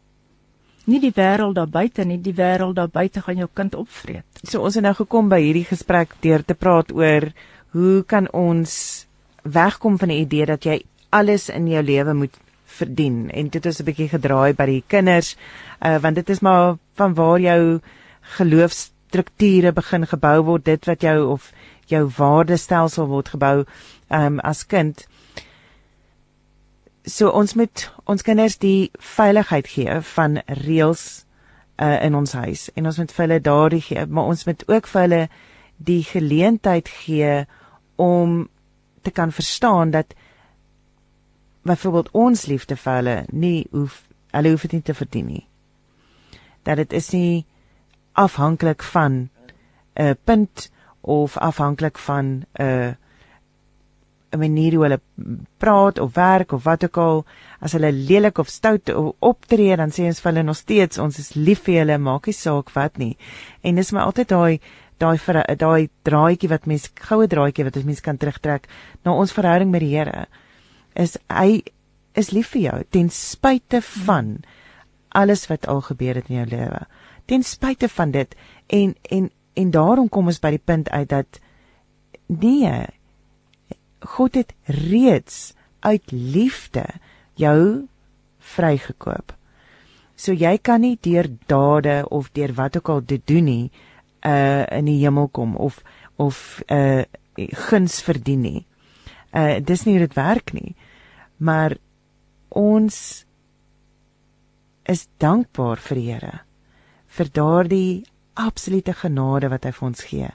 Nie die wêreld daar buite nie, die wêreld daar buite gaan jou kind opvreet. So ons het nou gekom by hierdie gesprek deur te praat oor hoe kan ons wegkom van die idee dat jy alles in jou lewe moet verdien en dit is 'n bietjie gedraai by die kinders uh, want dit is maar van waar jou geloofstrukture begin gebou word dit wat jou of jou waardestelsel word gebou um, as kind so ons moet ons kinders die veiligheid gee van reëls uh, in ons huis en ons moet vir hulle daardie gee maar ons moet ook vir hulle die geleentheid gee om te kan verstaan dat byvoorbeeld ons liefde vir hulle nie hoef hulle hoef dit nie te verdien nie. Dat dit is nie afhanklik van 'n uh, punt of afhanklik van 'n uh, 'n manier hoe hulle praat of werk of wat ook al. As hulle lelik of stout optree dan sê ons vir hulle nog steeds ons is lief vir hulle maak nie saak wat nie. En dis my altyd daai daai daai draadjie wat mens goue draadjie wat mens kan terugtrek na ons verhouding met die Here is hy is lief vir jou ten spyte van alles wat al gebeur het in jou lewe ten spyte van dit en en en daarom kom ons by die punt uit dat nee God het reeds uit liefde jou vrygekoop. So jy kan nie deur dade of deur wat ook al te doen nie uh in die hemel kom of of uh guns verdien nie. Uh dis nie hoe dit werk nie. Maar ons is dankbaar vir die Here vir daardie absolute genade wat hy vir ons gee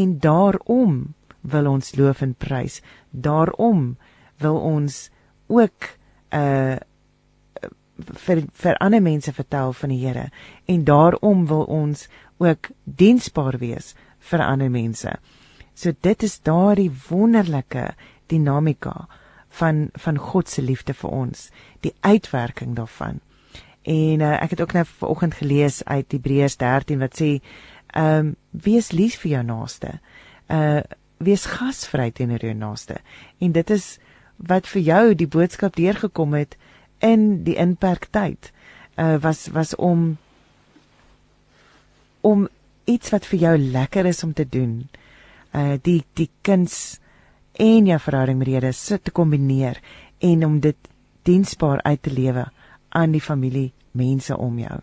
en daarom wil ons loof en prys. Daarom wil ons ook uh vir vir ander mense vertel van die Here en daarom wil ons ook diensbaar wees vir ander mense. So dit is daardie wonderlike dinamika van van God se liefde vir ons, die uitwerking daarvan. En uh, ek het ook nou vanoggend gelees uit Hebreërs 13 wat sê, ehm um, wees lief vir jou naaste. Uh wees gasvry teenoor jou naaste. En dit is wat vir jou die boodskap deurgekom het in die inperktyd. Uh was was om om iets wat vir jou lekker is om te doen. Uh die die kuns en jou verhouding met Here sit te kombineer en om dit diensbaar uit te lewe aan die familie mense om jou.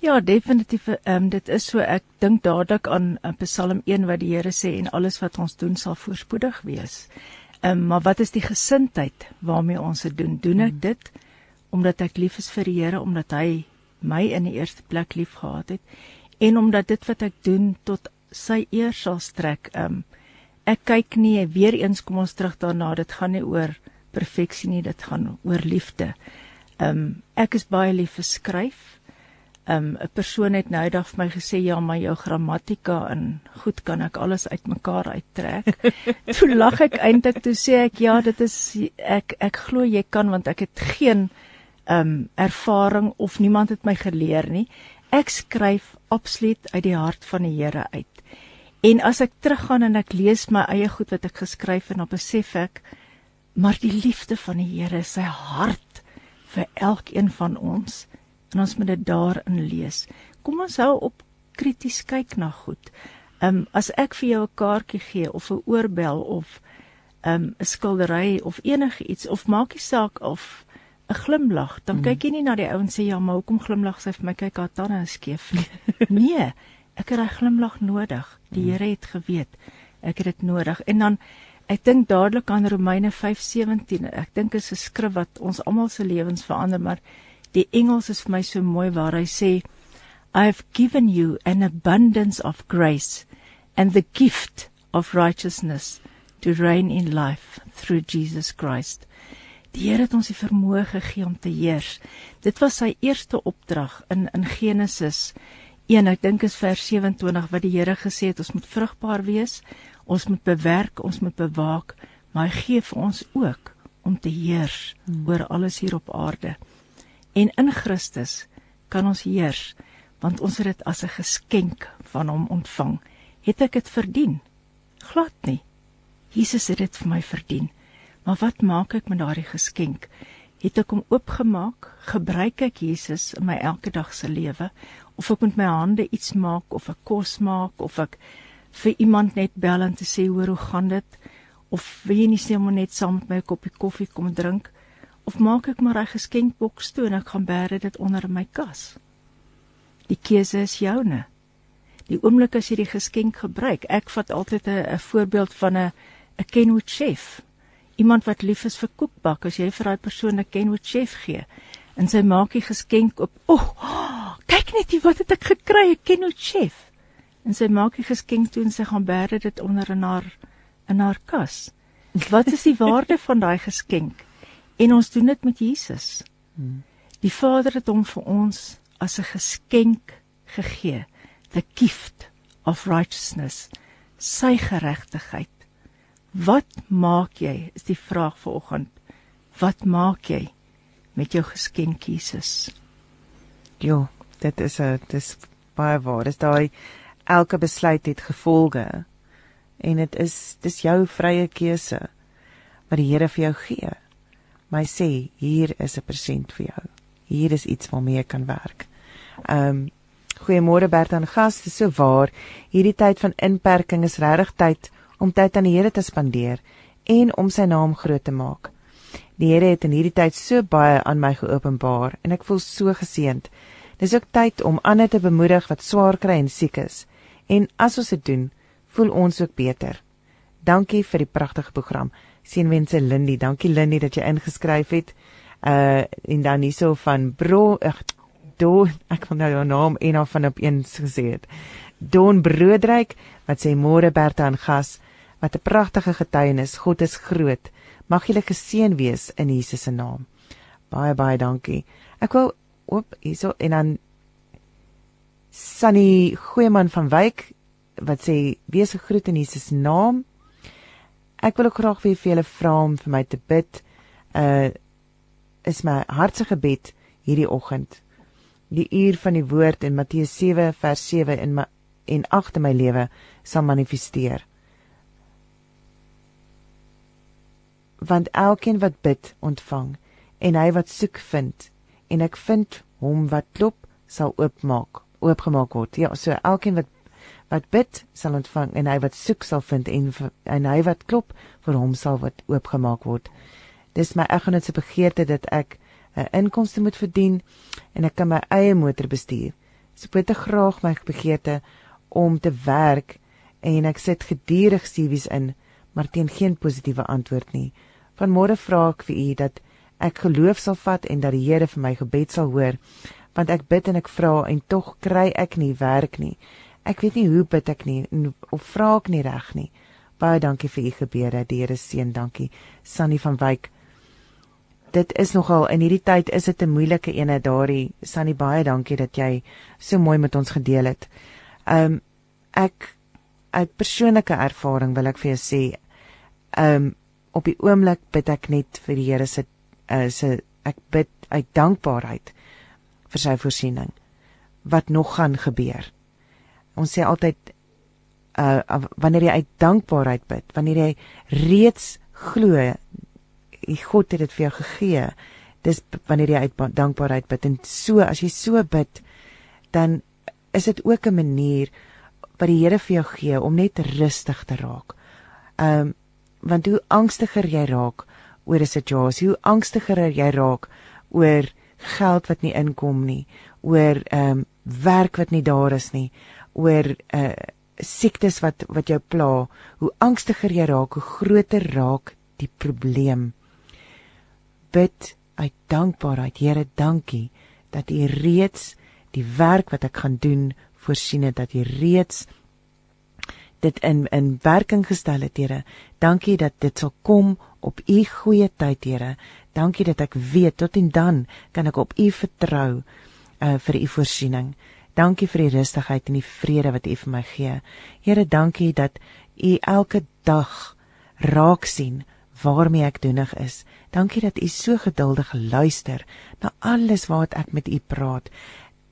Ja, definitief. Ehm um, dit is so ek dink dadelik aan uh, Psalm 1 wat die Here sê en alles wat ons doen sal voorspoedig wees. Ehm um, maar wat is die gesindheid waarmee ons dit doen? Doen ek hmm. dit omdat ek lief is vir die Here omdat hy my in die eerste plek liefgehad het en omdat dit wat ek doen tot sy eer sal strek. Ehm um, ek kyk nie weer eens kom ons terug daarna dit gaan nie oor perfeksie nie dit gaan oor liefde. Ehm um, ek is baie lief vir skryf. Ehm um, 'n persoon het nou eendag vir my gesê ja, maar jou grammatika en goed kan ek alles uitmekaar uittrek. toe lag ek eintlik toe sê ek ja, dit is ek ek glo jy kan want ek het geen ehm um, ervaring of niemand het my geleer nie. Ek skryf absoluut uit die hart van die Here uit. En as ek teruggaan en ek lees my eie goed wat ek geskryf en dan besef ek maar die liefde van die Here sy hart vir elkeen van ons en ons moet dit daarin lees. Kom ons hou op krities kyk na goed. Ehm um, as ek vir jou 'n kaartjie gee of 'n oorbel of ehm, 'n um, skildery of enigiets of maak nie saak of 'n glimlag, dan mm. kyk jy nie na die ou en sê ja, maar hoekom glimlag sy vir my kyk haar tande skeef nie. nee, ek het daai glimlag nodig. Die mm. Here het geweet ek het dit nodig. En dan ek dink dadelik aan Romeine 5:17. Ek dink dit is 'n skrif wat ons almal se lewens verander, maar die Engels is vir my so mooi waar hy sê I have given you an abundance of grace and the gift of righteousness to reign in life through Jesus Christ. Die Here het ons die vermoë gegee om te heers. Dit was sy eerste opdrag in in Genesis 1, ek dink is vers 27 wat die Here gesê het ons moet vrugbaar wees, ons moet bewerk, ons moet bewaak, maar hy gee vir ons ook om te heers hmm. oor alles hier op aarde. En in Christus kan ons heers want ons het dit as 'n geskenk van hom ontvang. Het ek dit verdien? Glad nie. Jesus het dit vir my verdien. Maar wat maak ek met daardie geskenk? Het ek hom oopgemaak? Gebruik ek Jesus in my elke dag se lewe? Of ek met my hande iets maak of ek kos maak of ek vir iemand net bel en te sê hoor hoe gaan dit? Of wil jy nie om net saam met my 'n koppie koffie kom drink? Of maak ek maar 'n geskenkboks toe en ek gaan bære dit onder my kas? Die keuse is joune. Die oomblik as jy die geskenk gebruik, ek vat altyd 'n voorbeeld van 'n 'n Kenwood chef. Iemand wat lief is vir koekbak, as jy vir daai persoon 'n Kenwood chef gee en sy maak die geskenk op, o, oh, kyk net hier wat het ek gekry, 'n Kenwood chef. En sy maak die geskenk toe en sy gaan bære dit onder in haar in haar kas. Wat is die waarde van daai geskenk? En ons doen dit met Jesus. Hmm. Die Vader het hom vir ons as 'n geskenk gegee, the gift of righteousness, sy geregtigheid. Wat maak jy? Is die vraag vanoggend. Wat maak jy met jou geskenk Jesus? Jo, dit is 'n dis baie waar. Dis daai elke besluit het gevolge en dit is dis jou vrye keuse wat die Here vir jou gee. My sê, hier is 'n persent vir jou hier is iets waarmee jy kan werk. Ehm um, goeiemôre Bert aan gas, dis so waar. Hierdie tyd van inperking is regtig tyd om tyd aan die Here te spandeer en om sy naam groot te maak. Die Here het in hierdie tyd so baie aan my geopenbaar en ek voel so geseënd. Dis ook tyd om ander te bemoedig wat swaar kry en siek is. En as ons dit doen, voel ons ook beter. Dankie vir die pragtige program. Seënwense Lindy. Dankie Lindy dat jy ingeskryf het uh en dan hierso van bro ag Don ek wil nou jou naam en af van op eens gesê het. Don Broodryk wat sê môre Bertha en gas wat 'n pragtige getuienis. God is groot. Mag julle geseën wees in Jesus se naam. Baie baie dankie. Ek wil oop hierso en dan Sunny Goeieman van Wyk wat sê wees gegroet in Jesus se naam. Ek wil ook graag vir julle vra om vir my te bid. Uh is my hartse gebed hierdie oggend. Die uur van die woord in Matteus 7 vers 7 in my en agter my lewe sal manifesteer. Want elkeen wat bid, ontvang en hy wat soek vind en ek vind hom wat klop sal oopmaak, oopgemaak word. Ja, so elkeen wat wat bid sal ontvang en hy wat soek sal vind en en hy wat klop vir hom sal wat oopgemaak word. Dis my eggenoot se begeerte dat ek 'n uh, inkomste moet verdien en ek kan my eie motor bestuur. So ek het graag my begeerte om te werk en ek sit gedurig CV's in, maar teen geen positiewe antwoord nie. Vanmôre vra ek vir u dat ek geloof sal vat en dat die Here vir my gebed sal hoor, want ek bid en ek vra en tog kry ek nie werk nie. Ek weet nie hoe bid ek nie of vra ek nie reg nie. Baie dankie vir u gebede. Die Here seën. Dankie. Sannie van Wyk dit is nogal in hierdie tyd is dit 'n moeilike ene daardie Sunny baie dankie dat jy so mooi met ons gedeel het. Um ek uit persoonlike ervaring wil ek vir jou sê um op die oomblik bid ek net vir die Here se uh, se ek bid uit dankbaarheid vir sy voorsiening wat nog gaan gebeur. Ons sê altyd uh wanneer jy uit dankbaarheid bid, wanneer jy reeds glo God het dit vir jou gegee. Dis wanneer jy uit dankbaarheid bid en so as jy so bid, dan is dit ook 'n manier wat die Here vir jou gee om net rustig te raak. Um, want hoe angstiger jy raak oor 'n situasie, hoe angstiger jy raak oor geld wat nie inkom nie, oor ehm um, werk wat nie daar is nie, oor 'n uh, eh, siektes wat wat jou pla, hoe angstiger jy raak, hoe groter raak die probleem bid uit dankbaarheid. Here, dankie dat U reeds die werk wat ek gaan doen voorsien het dat U reeds dit in in werking gestel het, Here. Dankie dat dit sal kom op U goeie tyd, Here. Dankie dat ek weet tot en dan kan ek op U vertrou uh vir U voorsiening. Dankie vir die rustigheid en die vrede wat U vir my gee. Here, dankie dat U elke dag raak sien waarmee ek doenig is. Dankie dat u so geduldig luister na alles wat ek met u praat.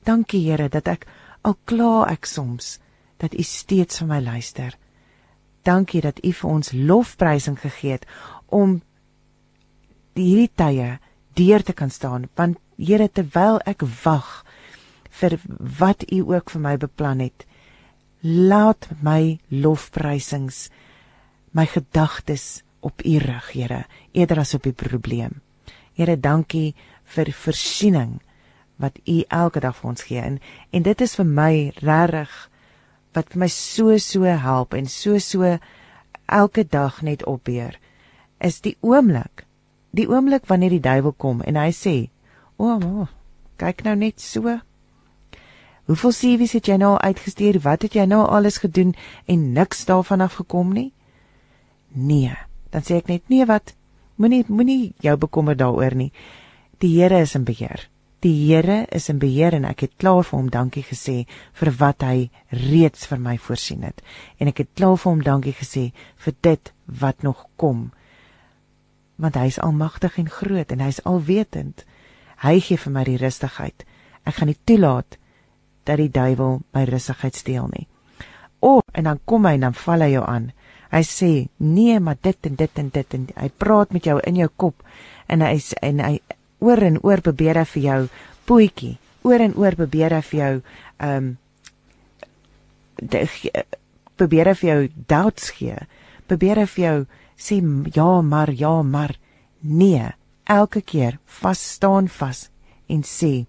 Dankie Here dat ek al kla ek soms dat u steeds vir my luister. Dankie dat u vir ons lofprysing gegee het om hierdie tye deur te kan staan want Here terwyl ek wag vir wat u ook vir my beplan het laat my lofprysings my gedagtes op u rig Here eerder as op die probleem. Here dankie vir voorsiening wat u elke dag vir ons gee. En en dit is vir my regtig wat vir my so so help en so so elke dag net opbeer is die oomblik die oomblik wanneer die duiwel kom en hy sê o oh, kyk nou net so. Hoeveel sewies het jy nou uitgestuur? Wat het jy nou alles gedoen en niks daarvan af gekom nie? Nee. Dan sê ek net nee wat? Moenie moenie jou bekommer daaroor nie. Die Here is in beheer. Die Here is in beheer en ek het klaar vir hom dankie gesê vir wat hy reeds vir my voorsien het. En ek het klaar vir hom dankie gesê vir dit wat nog kom. Want hy is almagtig en groot en hy is alwetend. Hy gee vir my die rustigheid. Ek gaan nie toelaat dat die duiwel my rustigheid steel nie. O, oh, en dan kom hy en dan val hy jou aan. Hy sê, "Nee, maar dit en dit en dit en hy praat met jou in jou kop." En hy en hy oor en oor probeer hy vir jou poetjie, oor en oor probeer hy vir jou ehm um, probeer hy vir jou doubts gee. Probeer hy vir jou sê ja, maar ja, maar. Nee, elke keer vas staan vas en sê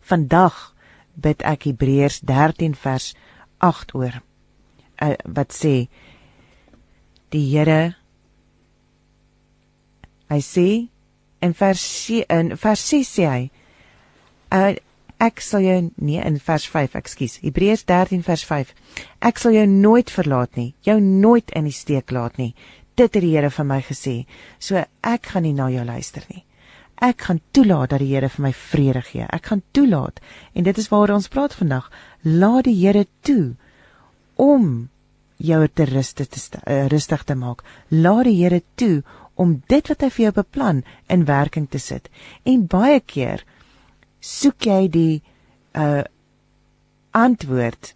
vandag bid ek Hebreërs 13 vers 8 oor. Uh, wat sê die Here hy sê in vers in vers 6 sê hy uh, ek sal jou nee in vers 5 ekskuus Hebreërs 13 vers 5 ek sal jou nooit verlaat nie jou nooit in die steek laat nie. Dit het die Here vir my gesê so ek gaan nie na jou luister nie. Ek gaan toelaat dat die Here vir my vrede gee. Ek gaan toelaat en dit is waaroor ons praat vandag. Laat die Here toe om jou te rustig te uh, rustig te maak. Laat die Here toe om dit wat hy vir jou beplan in werking te sit. En baie keer soek jy die uh antwoord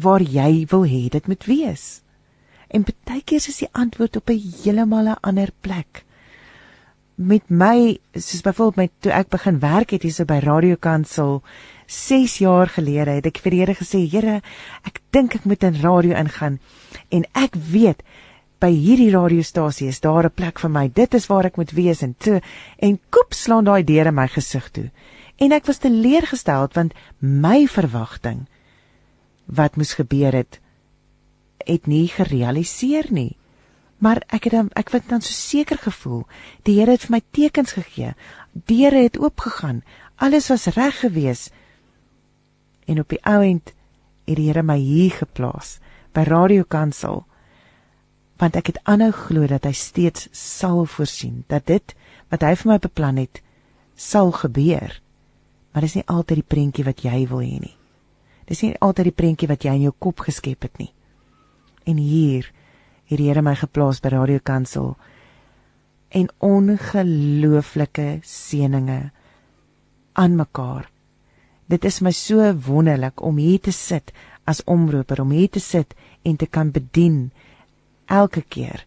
waar jy wil hê dit moet wees. En baie keer is die antwoord op 'n heeltemal 'n ander plek. Met my, soos byvoorbeeld my toe ek begin werk het hierso by Radio Kansel 6 jaar gelede, het ek vir die Here gesê, Here, ek dink ek moet in radio ingaan en ek weet by hierdie radiostasie is daar 'n plek vir my. Dit is waar ek moet wees en toe en koop slaan daai deure my gesig toe. En ek was teleurgesteld want my verwagting wat moes gebeur het het nie gerealiseer nie. Maar ek het dan ek het dan so seker gevoel. Die Here het vir my tekens gegee. Deure het oopgegaan. Alles was reg gewees. En op die ou end het die Here my hier geplaas by Radio Kansel want ek het aanhou glo dat hy steeds sal voorsien dat dit wat hy vir my beplan het sal gebeur. Maar dis nie altyd die prentjie wat jy wil hê nie. Dis nie altyd die prentjie wat jy in jou kop geskep het nie. En hier het die Here my geplaas by Radio Kansel en ongelooflike seëninge aan mekaar. Dit is my so wonderlik om hier te sit as omroeper, om hier te sit en te kan bedien elke keer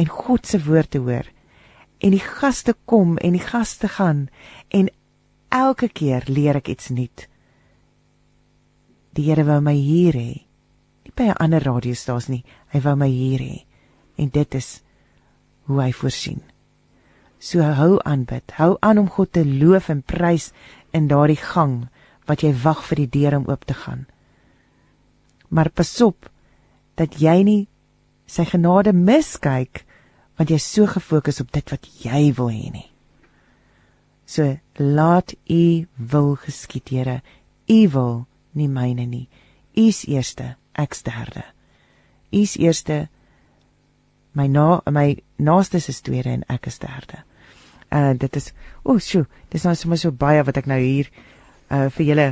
en God se woord te hoor. En die gaste kom en die gaste gaan en elke keer leer ek iets nuut. Die Here wou my hier hê. Nie by 'n ander radiostasie nie. Hy wou my hier hê. En dit is hoe hy voorsien. So hou aan bid. Hou aan om God te loof en prys in daardie gang wat jy wag vir die deur om oop te gaan. Maar pasop dat jy nie sy genade miskyk want jy is so gefokus op dit wat jy wil hê nie. So laat u wil geskied, Here. U wil nie myne nie. U's eerste, ek's derde. U's eerste. My na my naaste is tweede en ek is derde. En uh, dit is o, oh, sjoe, dis nou sommer so baie wat ek nou hier uh vir julle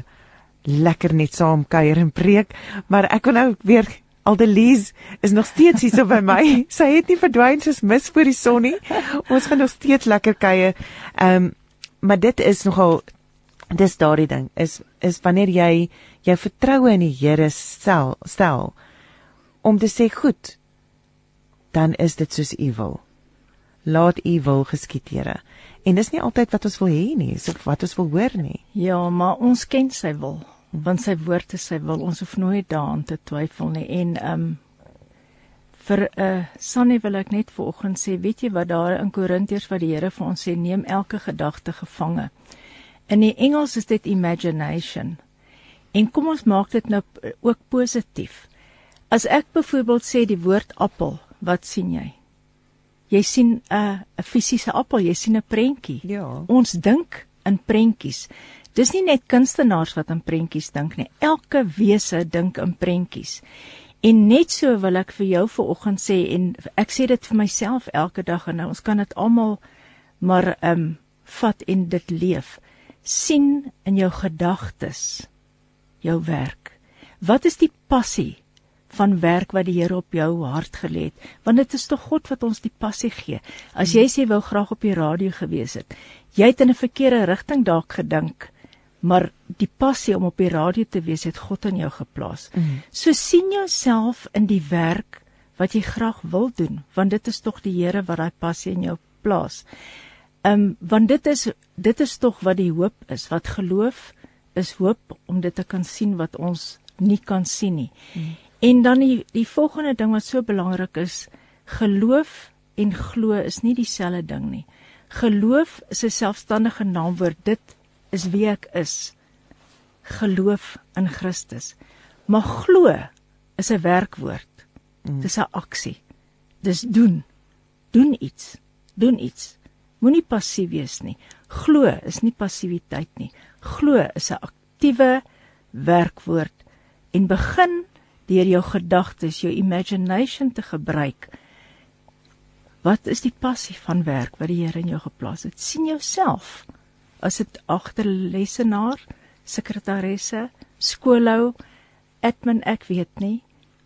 lekker net saam kuier en preek, maar ek wil nou weer Aldelise is nog steeds hier so by my. Sy het nie verdwyn soos mis voor die son nie. Ons gaan nog steeds lekker kuier. Ehm um, maar dit is nogal dis daardie ding is is wanneer jy jou vertroue in die Here stel stel om te sê goed dan is dit soos u wil. Laat u wil geskied, Here. En dis nie altyd wat ons wil hê nie, dis wat ons wil hoor nie. Ja, maar ons ken sy wil want sy woord is sy wil. Ons hoef nooit daaraan te twyfel nie. En um vir 'n uh, Sannie wil ek net vanoggend sê weet jy wat daar in Korintiërs wat die Here vir ons sê neem elke gedagte gevange. In die Engels is dit imagination. En kom ons maak dit nou ook positief. As ek byvoorbeeld sê die woord appel wat sien jy? Jy sien 'n uh, 'n fisiese appel jy sien 'n prentjie. Ja. Ons dink in prentjies Dis nie net kunstenaars wat aan prentjies dink nie. Elke wese dink in prentjies. En net so wil ek vir jou vanoggend sê en ek sê dit vir myself elke dag en nou ons kan dit almal maar ehm um, vat en dit leef. sien in jou gedagtes jou werk. Wat is die passie van werk wat die Here op jou hart gelê het? Want dit is tog God wat ons die passie gee. As jy sê wou graag op die radio gewees het, jy het in 'n verkeerde rigting dalk gedink maar die passie om op die radio te wees het God in jou geplaas. Mm. So sien jouself in die werk wat jy graag wil doen, want dit is tog die Here wat daai passie in jou plaas. Ehm um, want dit is dit is tog wat die hoop is, wat geloof is hoop om dit te kan sien wat ons nie kan sien nie. Mm. En dan die die volgende ding wat so belangrik is, geloof en glo is nie dieselfde ding nie. Geloof is 'n selfstandige naamwoord. Dit is wie ek is. Geloof in Christus. Maar glo is 'n werkwoord. Mm. Dis 'n aksie. Dis doen. Doen iets. Doen iets. Moenie passief wees nie. Glo is nie passiwiteit nie. Glo is 'n aktiewe werkwoord en begin deur jou gedagtes, jou imagination te gebruik. Wat is die passie van werk wat die Here in jou geplaas het? sien jouself as dit agterlesenaar, sekretaresse, skoolhou, admin ek weet nie,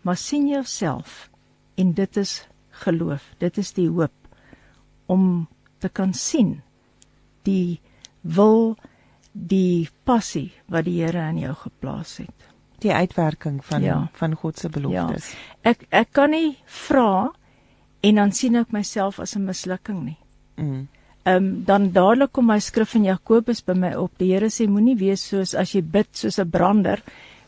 maar sien jouself en dit is geloof, dit is die hoop om te kan sien die wil die passie wat die Here in jou geplaas het die uitwerking van ja. van God se beloftes. Ja. Ek ek kan nie vra en dan sien ek myself as 'n mislukking nie. Mm ehm um, dan dadelik kom my skrif in Jakobus by my op. Die Here sê moenie wees soos as jy bid soos 'n brander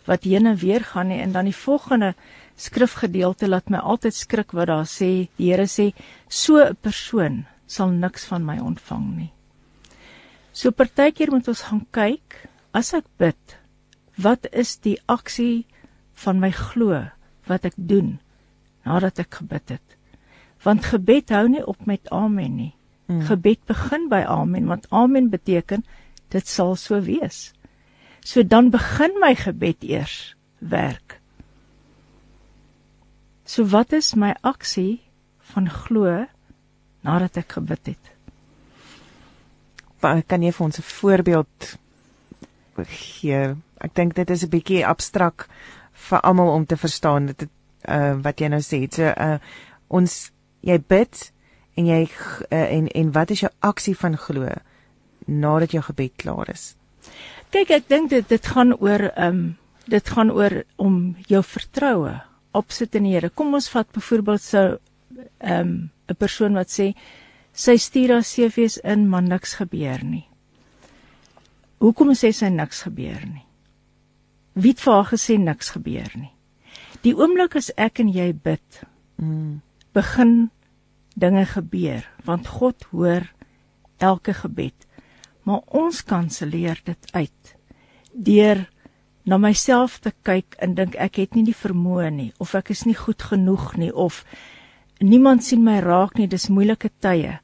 wat heen en weer gaan nie en dan die volgende skrifgedeelte laat my altyd skrik wat daar sê die Here sê so 'n persoon sal niks van my ontvang nie. So partykeer moet ons gaan kyk as ek bid wat is die aksie van my glo wat ek doen nadat ek gebid het. Want gebed hou nie op met amen nie. Mm. Gebed begin by amen want amen beteken dit sal so wees. So dan begin my gebed eers werk. So wat is my aksie van glo nadat ek gebid het? Kan jy vir ons 'n voorbeeld gee? Ek dink dit is 'n bietjie abstrak vir almal om te verstaan dit uh, wat jy nou sê. So uh, ons jy bid en jy uh, en en wat is jou aksie van glo nadat jou gebed klaar is? Kyk, ek dink dit dit gaan oor ehm um, dit gaan oor om jou vertroue opsit in die Here. Kom ons vat byvoorbeeld so ehm um, 'n persoon wat sê sy stuur haar CV's in, maar niks gebeur nie. Hoekom sê sy niks gebeur nie? Wie het vir haar gesê niks gebeur nie? Die oomblik as ek en jy bid, mm. begin dinge gebeur want God hoor elke gebed. Maar ons kanselleer dit uit deur na myself te kyk en dink ek het nie die vermoë nie of ek is nie goed genoeg nie of niemand sien my raak nie, dis moeilike tye.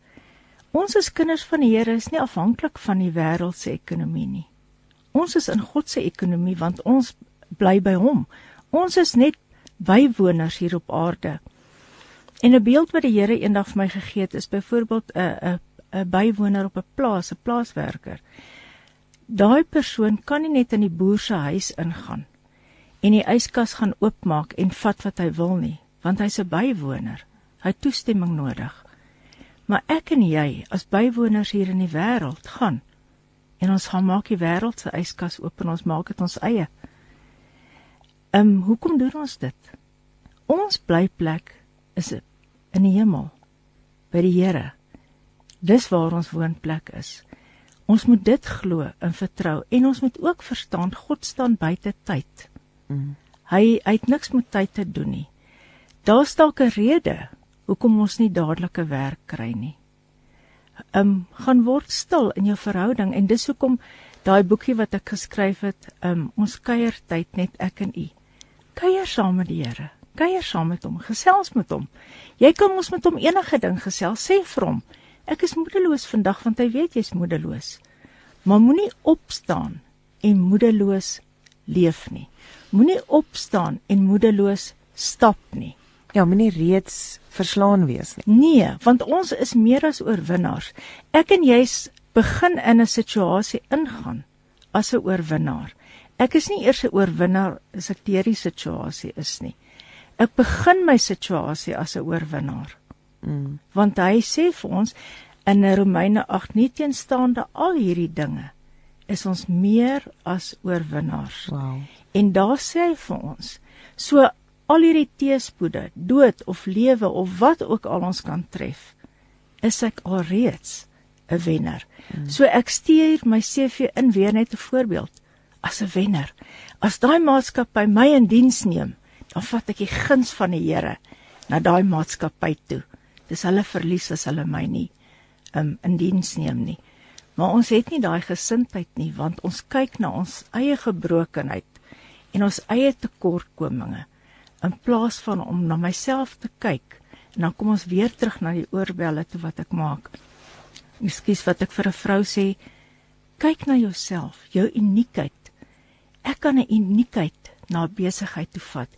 Ons as kinders van die Here is nie afhanklik van die wêreld se ekonomie nie. Ons is in God se ekonomie want ons bly by hom. Ons is net bywoners hier op aarde. En 'n beeld wat die Here eendag vir my gegee het is byvoorbeeld 'n 'n 'n bywoner op 'n plaas, 'n plaaswerker. Daai persoon kan nie net in die boer se huis ingaan en die yskas gaan oopmaak en vat wat hy wil nie, want hy's 'n bywoner. Hy het toestemming nodig. Maar ek en jy as bywoners hier in die wêreld gaan en ons gaan maak die wêreld se yskas oop en ons maak dit ons eie. Ehm um, hoekom doen ons dit? Ons blyplek is in die hemel by die Here. Dis waar ons woonplek is. Ons moet dit glo en vertrou en ons moet ook verstaan God staan buite tyd. Mm. Hy hy het niks met tyd te doen nie. Daar's dalk 'n rede hoekom ons nie dadelike werk kry nie. Um gaan word stil in jou verhouding en dis hoekom daai boekie wat ek geskryf het, um ons kuier tyd net ek en u. Kuier saam met die Here. Kuier saam met hom, gesels met hom. Jy kan ons met hom enige ding gesels, sê vir hom. Ek is moedeloos vandag want hy weet jy's moedeloos. Maar moenie opstaan en moedeloos leef nie. Moenie opstaan en moedeloos stap nie. Ja, moenie reeds verslaan wees nie. Nee, want ons is meer as oorwinnaars. Ek en jy's begin in 'n situasie ingaan as 'n oorwinnaar. Ek is nie eers 'n oorwinnaar as ek deur die situasie is nie. Ek begin my situasie as 'n oorwinnaar. Mm. Want hy sê vir ons in Romeine 8 nie teenstaande al hierdie dinge is ons meer as oorwinnaars. Wow. En daar sê hy vir ons, so al hierdie teëspoede, dood of lewe of wat ook al ons kan tref, is ek alreeds 'n wenner. Mm. So ek stuur my CV in weer net 'n voorbeeld as 'n wenner. As daai maatskappy my in diens neem, dan vat ek die guns van die Here na daai maatskappy toe dis hulle verlies as hulle my nie um, in diens neem nie. Maar ons het nie daai gesindheid nie want ons kyk na ons eie gebrokenheid en ons eie tekortkominge in plaas van om na myself te kyk. En dan kom ons weer terug na die oorbelle toe wat ek maak. Ekskuus wat ek vir 'n vrou sê, kyk na jouself, jou uniekheid. Ek kan 'n uniekheid na besigheid toe vat.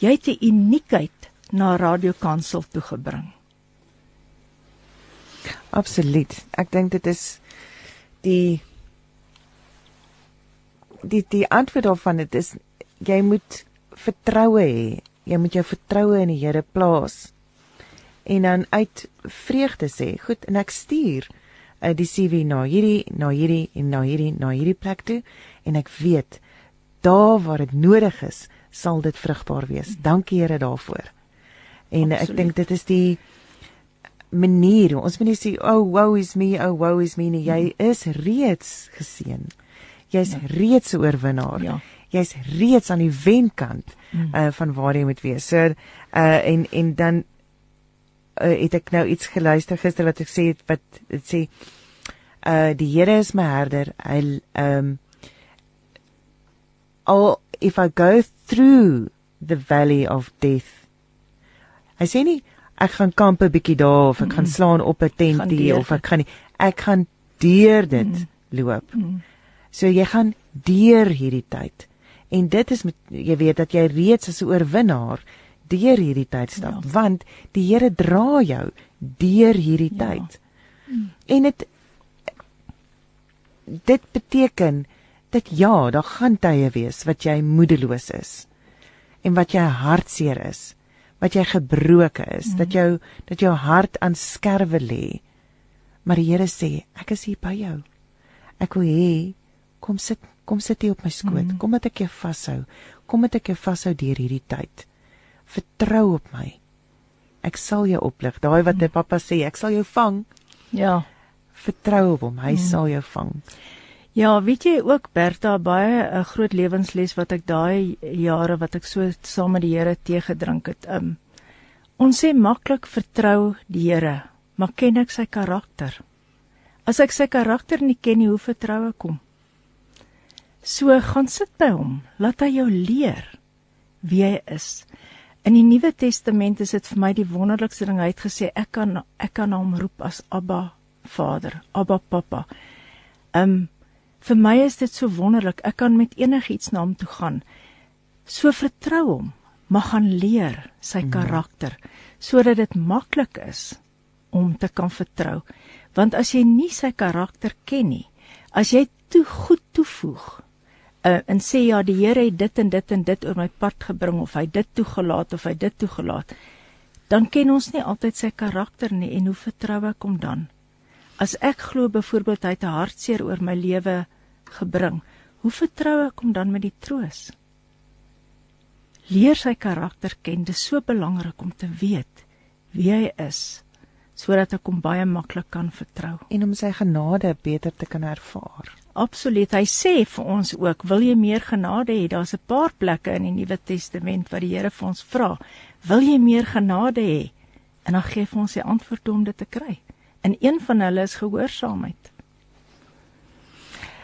Jy het 'n uniekheid na radiokansel toe gebring. Absoluut. Ek dink dit is die die die antwoord daarvan dit is jy moet vertroue hê. Jy moet jou vertroue in die Here plaas. En dan uit vreugde sê, goed, en ek stuur uh, die CV na hierdie, na hierdie en na hierdie, na hierdie plek toe en ek weet daar waar dit nodig is, sal dit vrugbaar wees. Dankie Here daarvoor. En Absoluut. ek dink dit is die manier. Ons moet nie sê oh woe is me, oh woe is me nie. Jy is reeds geseën. Jy's ja. reeds 'n oorwinnaar. Ja. Jy's reeds aan die wenkant mm. uh van waar jy moet wees. So uh en en dan uh, het ek nou iets geluister gister wat ek sê wat dit sê uh die Here is my herder. Hy um all if I go through the valley of death. Hy sê nie ek gaan kamp 'n bietjie daar of ek mm -hmm. gaan slaan op 'n tentie of ek gaan nie ek gaan deur dit mm -hmm. loop. Mm -hmm. So jy gaan deur hierdie tyd. En dit is met jy weet dat jy reeds as 'n oorwinnaar deur hierdie tyd stap ja. want die Here dra jou deur hierdie ja. tyd. Mm. En dit dit beteken dat ja, daar gaan tye wees wat jy moedeloos is en wat jy hartseer is wat jy gebroke is, mm. dat jou dat jou hart aan skerwe lê. Maar die Here sê, ek is hier by jou. Ek wil hê kom sit kom sit hier op my skoot. Mm. Kom dat ek jou vashou. Kom dat ek jou vashou deur hierdie tyd. Vertrou op my. Ek sal jou oplig. Daai wat mm. pappa sê, ek sal jou vang. Ja. Vertrou op hom. Hy mm. sal jou vang. Ja, weet jy ook Bertha baie 'n groot lewensles wat ek daai jare wat ek so saam met die Here tee gedrink het. Um ons sê maklik vertrou die Here, maar ken ek sy karakter? As ek sy karakter nie ken nie, hoe vertrou ek hom? So gaan sit by hom, laat hy jou leer wie hy is. In die Nuwe Testament is dit vir my die wonderlikste ding hy het gesê ek kan ek kan hom roep as Abba Vader, Abba Papa. Um Vir my is dit so wonderlik. Ek kan met enigiets na hom toe gaan. So vertrou hom, maar gaan leer sy mhm. karakter sodat dit maklik is om te kan vertrou. Want as jy nie sy karakter ken nie, as jy te goed toevoeg uh, en sê ja, die Here het dit en dit en dit oor my pad gebring of hy dit toegelaat of hy dit toegelaat, dan ken ons nie altyd sy karakter nie en hoe vertrou ek hom dan? As ek glo byvoorbeeld hy het 'n hartseer oor my lewe gebring, hoe vertrou ek hom dan met die troos? Leer sy karakter ken, dit is so belangrik om te weet wie hy is sodat ek hom baie maklik kan vertrou en om sy genade beter te kan ervaar. Absoluut. Hy sê vir ons ook, wil jy meer genade hê? Daar's 'n paar plekke in die Nuwe Testament waar die Here vir ons vra, wil jy meer genade hê? En dan gee hy ons die antwoord om dit te kry. En een van hulle is gehoorsaamheid.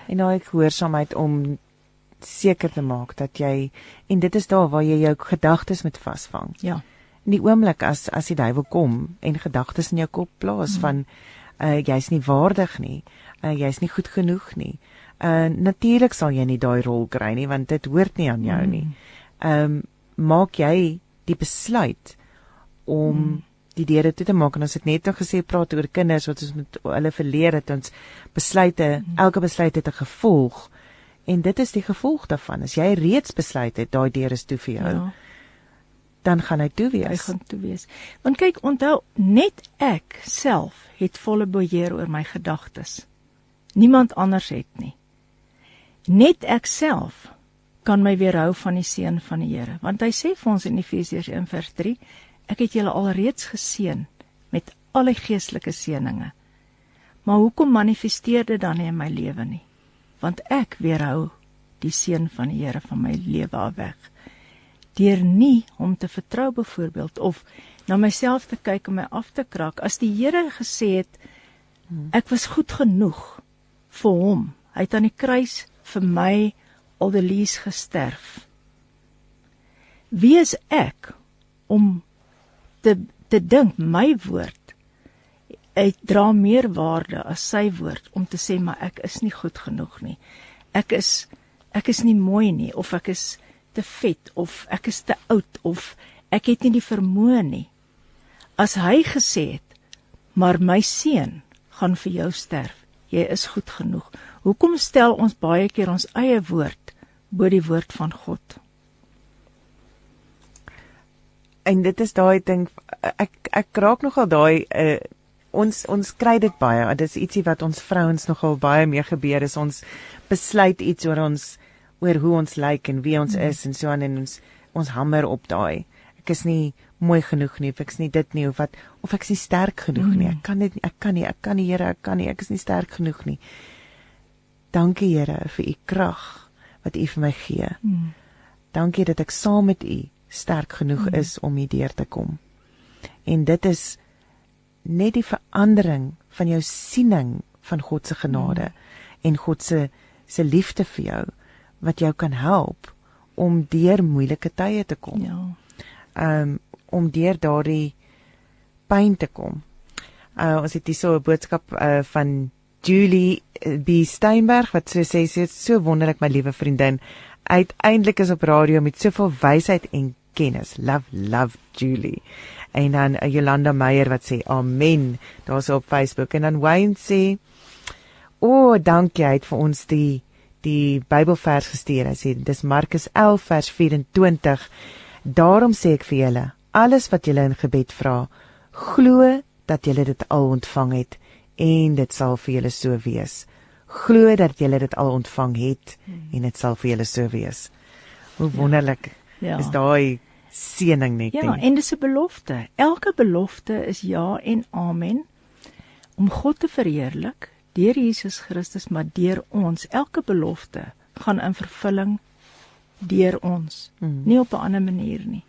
En daai gehoorsaamheid om seker te maak dat jy en dit is daar waar jy jou gedagtes moet vasvang. Ja in die oomblik as as die duiwel kom en gedagtes in jou kop plaas mm. van uh jy's nie waardig nie, uh jy's nie goed genoeg nie. Uh natuurlik sal jy nie daai rol kry nie want dit hoort nie aan jou mm. nie. Ehm um, maak jy die besluit om mm. die deure toe te maak en ons het net nou gesê praat oor kinders wat ons met hulle verleer het ons besluite mm. elke besluit het 'n gevolg en dit is die gevolg daarvan as jy reeds besluit het daai deure is toe vir jou ja dan gaan hy toe wees. Hy gaan toe wees. Want kyk, onthou, net ek self het volle beheer oor my gedagtes. Niemand anders het nie. Net ek self kan my weerhou van die seën van die Here, want hy sê vir ons in Efesiërs 1:3, ek het julle alreeds geseën met alle geestelike seënings. Maar hoekom manifesteer dit dan nie in my lewe nie? Want ek weerhou die seën van die Here van my lewe af weg deur nie hom te vertrou byvoorbeeld of na myself te kyk en my af te kraak as die Here gesê het ek was goed genoeg vir hom hy het aan die kruis vir my aldelies gesterf wie is ek om te te dink my woord hy dra meer waarde as sy woord om te sê maar ek is nie goed genoeg nie ek is ek is nie mooi nie of ek is te vet of ek is te oud of ek het nie die vermoë nie. As hy gesê het, maar my seun gaan vir jou sterf. Jy is goed genoeg. Hoekom stel ons baie keer ons eie woord bo die woord van God? En dit is daai ding ek ek raak nogal daai uh, ons ons kry dit baie. Dit is ietsie wat ons vrouens nogal baie mee gebeur is ons besluit iets oor ons oor hoe ons lyk en wie ons mm. is en so aan en ons ons hamer op daai. Ek is nie mooi genoeg nie, of ek is nie dit nie of wat of ek is nie sterk genoeg nie. Ek kan dit ek kan nie, ek kan nie Here, ek kan nie, ek is nie sterk genoeg nie. Dankie Here vir u krag wat u vir my gee. Mm. Dankie dat ek saam met u sterk genoeg mm. is om hierdeur te kom. En dit is net die verandering van jou siening van God se genade mm. en God se se liefde vir jou wat jou kan help om deur moeilike tye te kom. Ja. Um om deur daardie pyn te kom. Uh ons het hier so 'n boodskap uh van Julie uh, B Steinberg wat sê sy sê so wonderlik my liewe vriendin. Uiteindelik is op radio met soveel wysheid en kennis. Love love Julie. En dan uh, Jolanda Meyer wat sê amen. Daar's op Facebook en dan Wayne sê o, oh, dankie uit vir ons die die Bybelvers gestuur. Hy sê dis Markus 11 vers 24. Daarom sê ek vir julle, alles wat julle in gebed vra, glo dat julle dit al ontvang het en dit sal vir julle so wees. Glo dat julle dit al ontvang het en dit sal vir julle so wees. Hoe ja. wonderlik ja. Ja. is daai seëning net. Ja, en dis 'n belofte. Elke belofte is ja en amen om God te verheerlik deur Jesus Christus maar deur ons elke belofte gaan in vervulling deur ons mm. nie op 'n ander manier nie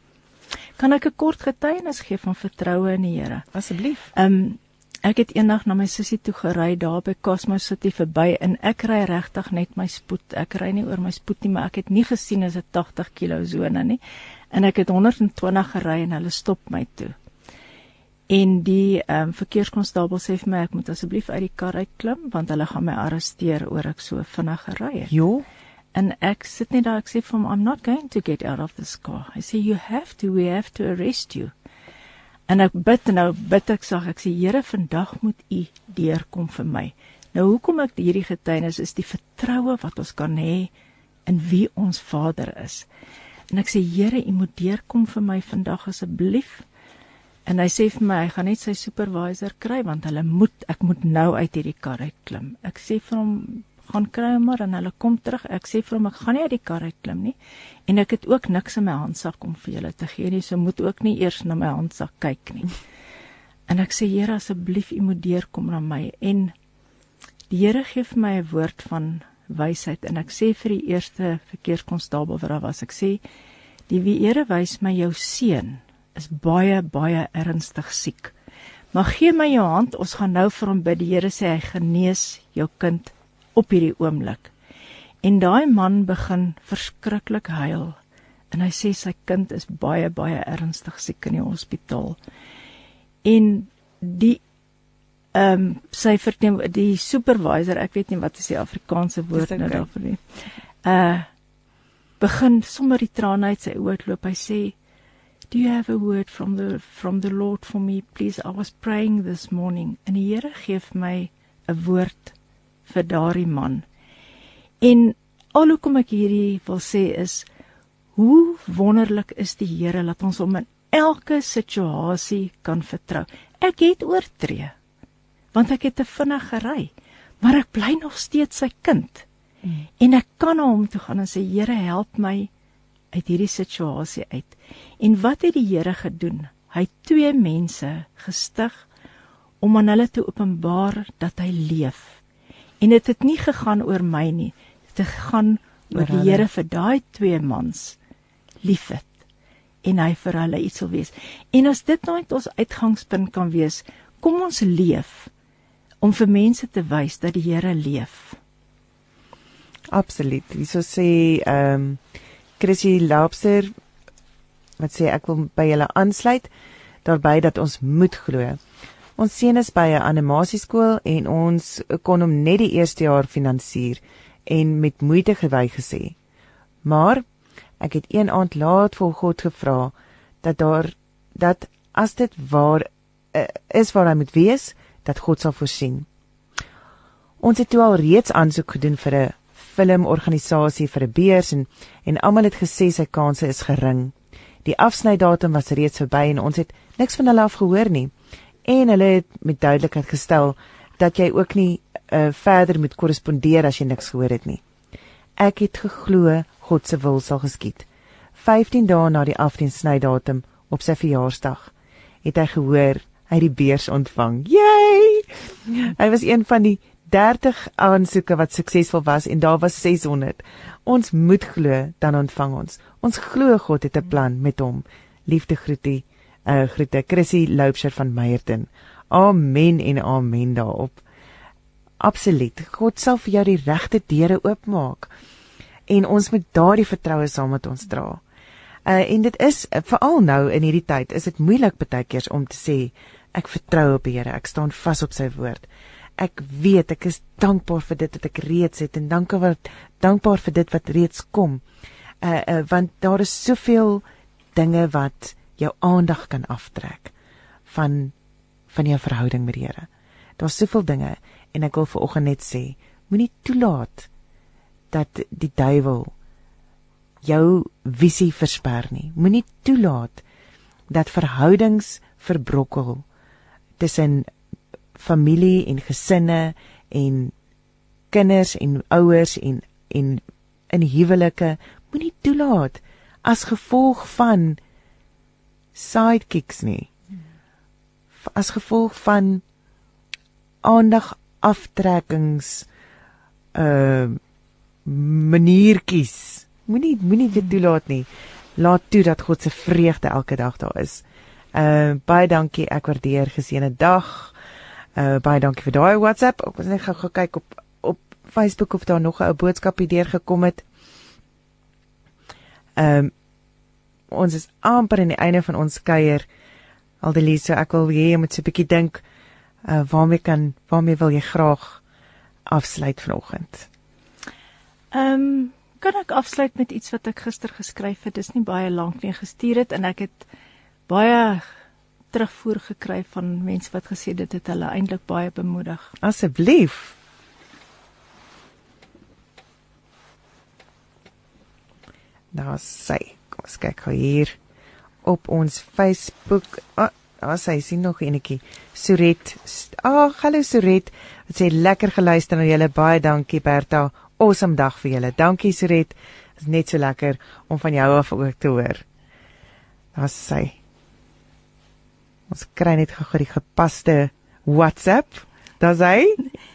kan ek 'n kort getuienis gee van vertroue in die Here asseblief ehm um, ek het eendag na my sussie toe gery daar by Cosmos City verby en ek ry regtig net my spoed ek ry nie oor my spoed nie maar ek het nie gesien as 'n 80 km sone nie en ek het 120 gery en hulle stop my toe En die ehm um, verkeerskonstabel sê vir my ek moet asseblief uit die kar uitklim want hulle gaan my arresteer oor ek so vinnig gery het. Jo. En ek sit net daar ek sê vir hom I'm not going to get out of this car. I say you have to we have to arrest you. En ek bid nou bid ek sê ek sê Here vandag moet u deurkom vir my. Nou hoekom ek hierdie getuienis is die vertroue wat ons kan hê in wie ons Vader is. En ek sê Here, U moet deurkom vir my vandag asseblief. En hy sê vir my hy gaan net sy supervisor kry want hulle moet ek moet nou uit hierdie kar uit klim. Ek sê vir hom gaan kry maar en hulle kom terug. Ek sê vir hom ek gaan nie uit die kar uit klim nie. En ek het ook niks in my handsak om vir julle te gee nie. So moet ook nie eers na my handsak kyk nie. En ek sê Here asseblief u moet deurkom na my en die Here gee vir my 'n woord van wysheid en ek sê vir die eerste verkeerskonstabel wat daar was ek sê die wie Here wys my jou seun is baie baie ernstig siek. Maar gee my jou hand, ons gaan nou vir hom bid. Die Here sê hy genees jou kind op hierdie oomblik. En daai man begin verskriklik huil en hy sê sy kind is baie baie ernstig siek in die hospitaal. En die ehm um, sy verneem die supervisor, ek weet nie wat is die Afrikaanse woord okay. nou daarvoor nie. Uh begin sommer die trane uit sy oë loop. Hy sê Do you have a word from the from the Lord for me please I was praying this morning en die Here gee vir my 'n woord vir daardie man. En alhoekom ek hierdie wil sê is hoe wonderlik is die Here dat ons hom in elke situasie kan vertrou. Ek het oortree want ek het te vinnig gery, maar ek bly nog steeds sy kind. Mm. En ek kan na hom toe gaan en sê Here help my uit hierdie situasie uit. En wat het die Here gedoen? Hy het twee mense gestig om aan hulle te openbaar dat hy leef. En dit het, het nie gegaan oor my nie. Dit het gegaan oor die Here vir daai twee mans liefhet en hy vir hulle iets wil wees. En as dit nooit ons uitgangspunt kan wees, kom ons leef om vir mense te wys dat die Here leef. Absoluut. Sou sê ehm um, Chrissy Laupser wat sê ek wil by julle aansluit daarby dat ons moet glo. Ons seun is by 'n animasieskool en ons kon hom net die eerste jaar finansier en met moeite gewy gesê. Maar ek het een aand laat vir God gevra dat daar dat as dit waar uh, is waar hy moet wees, dat God sal voorsien. Ons het toe al reeds aansoek gedoen vir 'n filmorganisasie vir 'n beurs en en almal het gesê sy kanse is gering. Die afsnydatum was reeds verby en ons het niks van hulle af gehoor nie. En hulle het met duidelikheid gestel dat jy ook nie uh, verder moet korrespondeer as jy niks gehoor het nie. Ek het geglo God se wil sal geskied. 15 dae na die afsnydatum op sy verjaarsdag het hy gehoor hy die beurs ontvang. Jy! Hy was een van die 30 aansoeke wat suksesvol was en daar was 600. Ons moet glo dan ontvang ons. Ons glo God het 'n plan met hom. Liefde groetie, uh groete Chrissy Loupsher van Meyerton. Amen en amen daarop. Absoluut. God sal vir jou die regte deure oopmaak. En ons moet daardie vertroue saam met ons dra. Uh en dit is veral nou in hierdie tyd is dit moeilik baie keer om te sê ek vertrou op die Here. Ek staan vas op sy woord ek weet ek is dankbaar vir dit wat ek reeds het en dankbaar dankbaar vir dit wat reeds kom. Uh, uh want daar is soveel dinge wat jou aandag kan aftrek van van jou verhouding met die Here. Daar's soveel dinge en ek wil vir oggend net sê, moenie toelaat dat die duiwel jou visie versper nie. Moenie toelaat dat verhoudings verbrokkel tussen familie en gesinne en kinders en ouers en en in huwelike moenie toelaat as gevolg van sidekicks nie. As gevolg van aandag aftrekkings uh maniertjies. Moenie moenie dit toelaat nie. Laat toe dat God se vreugde elke dag daar is. Uh baie dankie. Ek waardeer geseënde dag. Uh baie dankie vir daai WhatsApp. Ek was net gou gekyk op op Facebook of daar nog 'n ou boodskap hier gekom het. Ehm um, ons is amper aan die einde van ons kuier. Aldelise, ek wil hê jy moet so 'n bietjie dink uh waarmee kan waarmee wil jy graag afsluit vanoggend? Ehm um, kan ek afsluit met iets wat ek gister geskryf het. Dis nie baie lank nie gestuur het en ek het baie terugvoer gekry van mense wat gesê dit het hulle eintlik baie bemoedig. Asseblief. Daar sy. Kom ons kyk gou hier op ons Facebook. Ah, daar sy sien nog enetjie. Suret. Ag, oh, hallo Suret. Dit sê lekker geluister na julle. Baie dankie Berta. Awesome dag vir julle. Dankie Suret. Dit is net so lekker om van jou af ook te hoor. Daar sy. Ons kry net gou die gepaste WhatsApp. Daar's hy.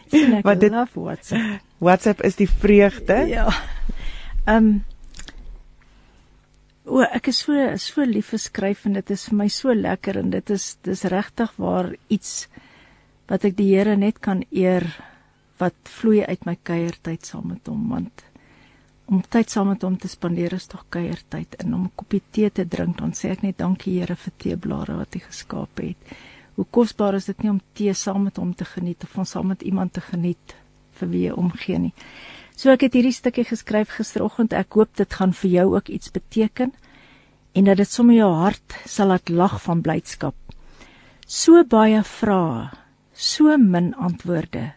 Wat dit WhatsApp. WhatsApp is die vreugde. Ja. Ehm um, O, ek is so so lief vir skryf en dit is vir my so lekker en dit is dis regtig waar iets wat ek die Here net kan eer wat vloei uit my kuiertyd saam met hom want om tyd saam met hom te spandeer is tog kuiertyd en om 'n koppie tee te drink dan sê ek net dankie Here vir teeblare wat hy geskaap het. Hoe kosbaar is dit nie om tee saam met hom te geniet of om saam met iemand te geniet vir wie jy omgee nie. So ek het hierdie stukkie geskryf gisteroggend. Ek hoop dit gaan vir jou ook iets beteken en dat dit sommer jou hart sal laat lag van blydskap. So baie vrae, so min antwoorde.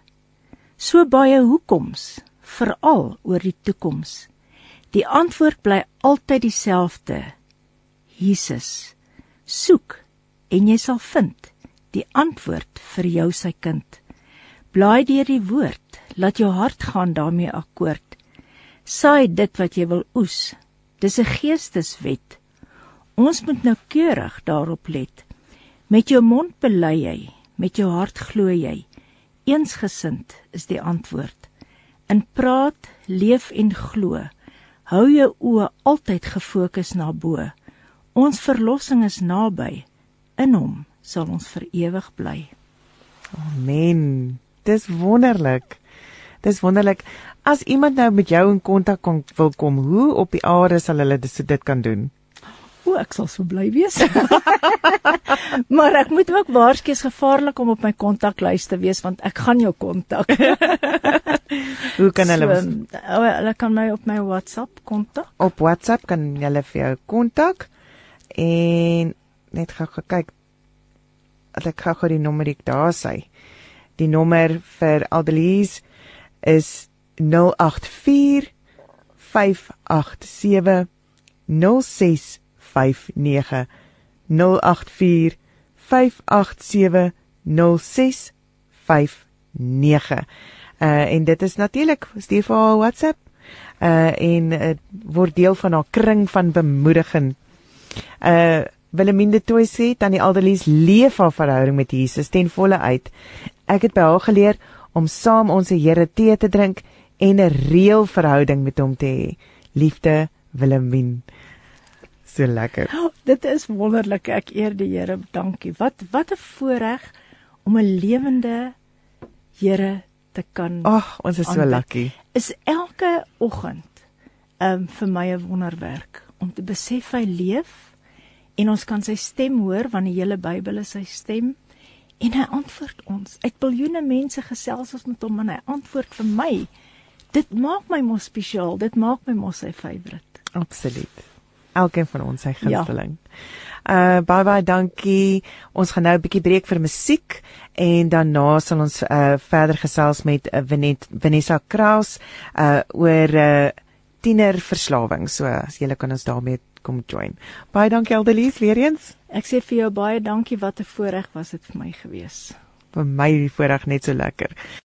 So baie hoekoms, veral oor die toekoms. Die antwoord bly altyd dieselfde. Jesus. Soek en jy sal vind die antwoord vir jou sy kind. Blaai deur die woord, laat jou hart gaan daarmee akkoord. Saai dit wat jy wil oes. Dis 'n geesteswet. Ons moet nou keurig daarop let. Met jou mond bely jy, met jou hart glo jy. Eensgesind is die antwoord. In praat, leef en glo. Hou jou oë altyd gefokus na bo. Ons verlossing is naby. In hom sal ons vir ewig bly. Amen. Dis wonderlik. Dis wonderlik. As iemand nou met jou in kontak kon wil kom, hoe op die aarde sal hulle dit, dit kan doen? O, ek sal so bly wees. maar ek moet ook waarskynlik gevaarlik om op my kontaklys te wees want ek gaan jou kontak. hoe kan hulle so, oh, hulle kan my op my WhatsApp kontak? Op WhatsApp kan hulle vir jou kontak en net gou kyk. Ek gou die nommer ek daar sê. Die nommer vir Aldelies is 084 587 0659 084 587 0659 uh en dit is natuurlik stuur vir haar WhatsApp uh en uh, word deel van haar kring van bemoediging. Uh Willeminde Toy sê tannie Aldelies leef haar verhouding met Jesus ten volle uit. Ek het by haar geleer om saam ons Here tee te drink en 'n reël verhouding met hom te hê. Liefde Willemien. So lekker. Oh, dit is wonderlik. Ek eer die Here. Dankie. Wat wat 'n voorreg om 'n lewende Here te kan. Ag, ons is so lucky. Is elke oggend um vir my 'n wonderwerk om te besef hy leef en ons kan sy stem hoor want die hele Bybel is sy stem en hy antwoord ons. Ek biljoene mense gesels ons met hom en hy antwoord vir my. Dit maak my mos spesiaal. Dit maak my mos sy favourite. Absoluut. Elkeen van ons sy gunsteling. Ja. Uh baie baie dankie. Ons gaan nou 'n bietjie breek vir musiek en daarna sal ons uh verder gesels met uh, Venet Vanessa Kraus uh oor uh tienerverslawing. So as jy kan ons daarmee kom join. Baie dankie Aldelies weer eens. Ek sê vir jou baie dankie. Wat 'n voorreg was dit vir my gewees. Vir my die voorreg net so lekker.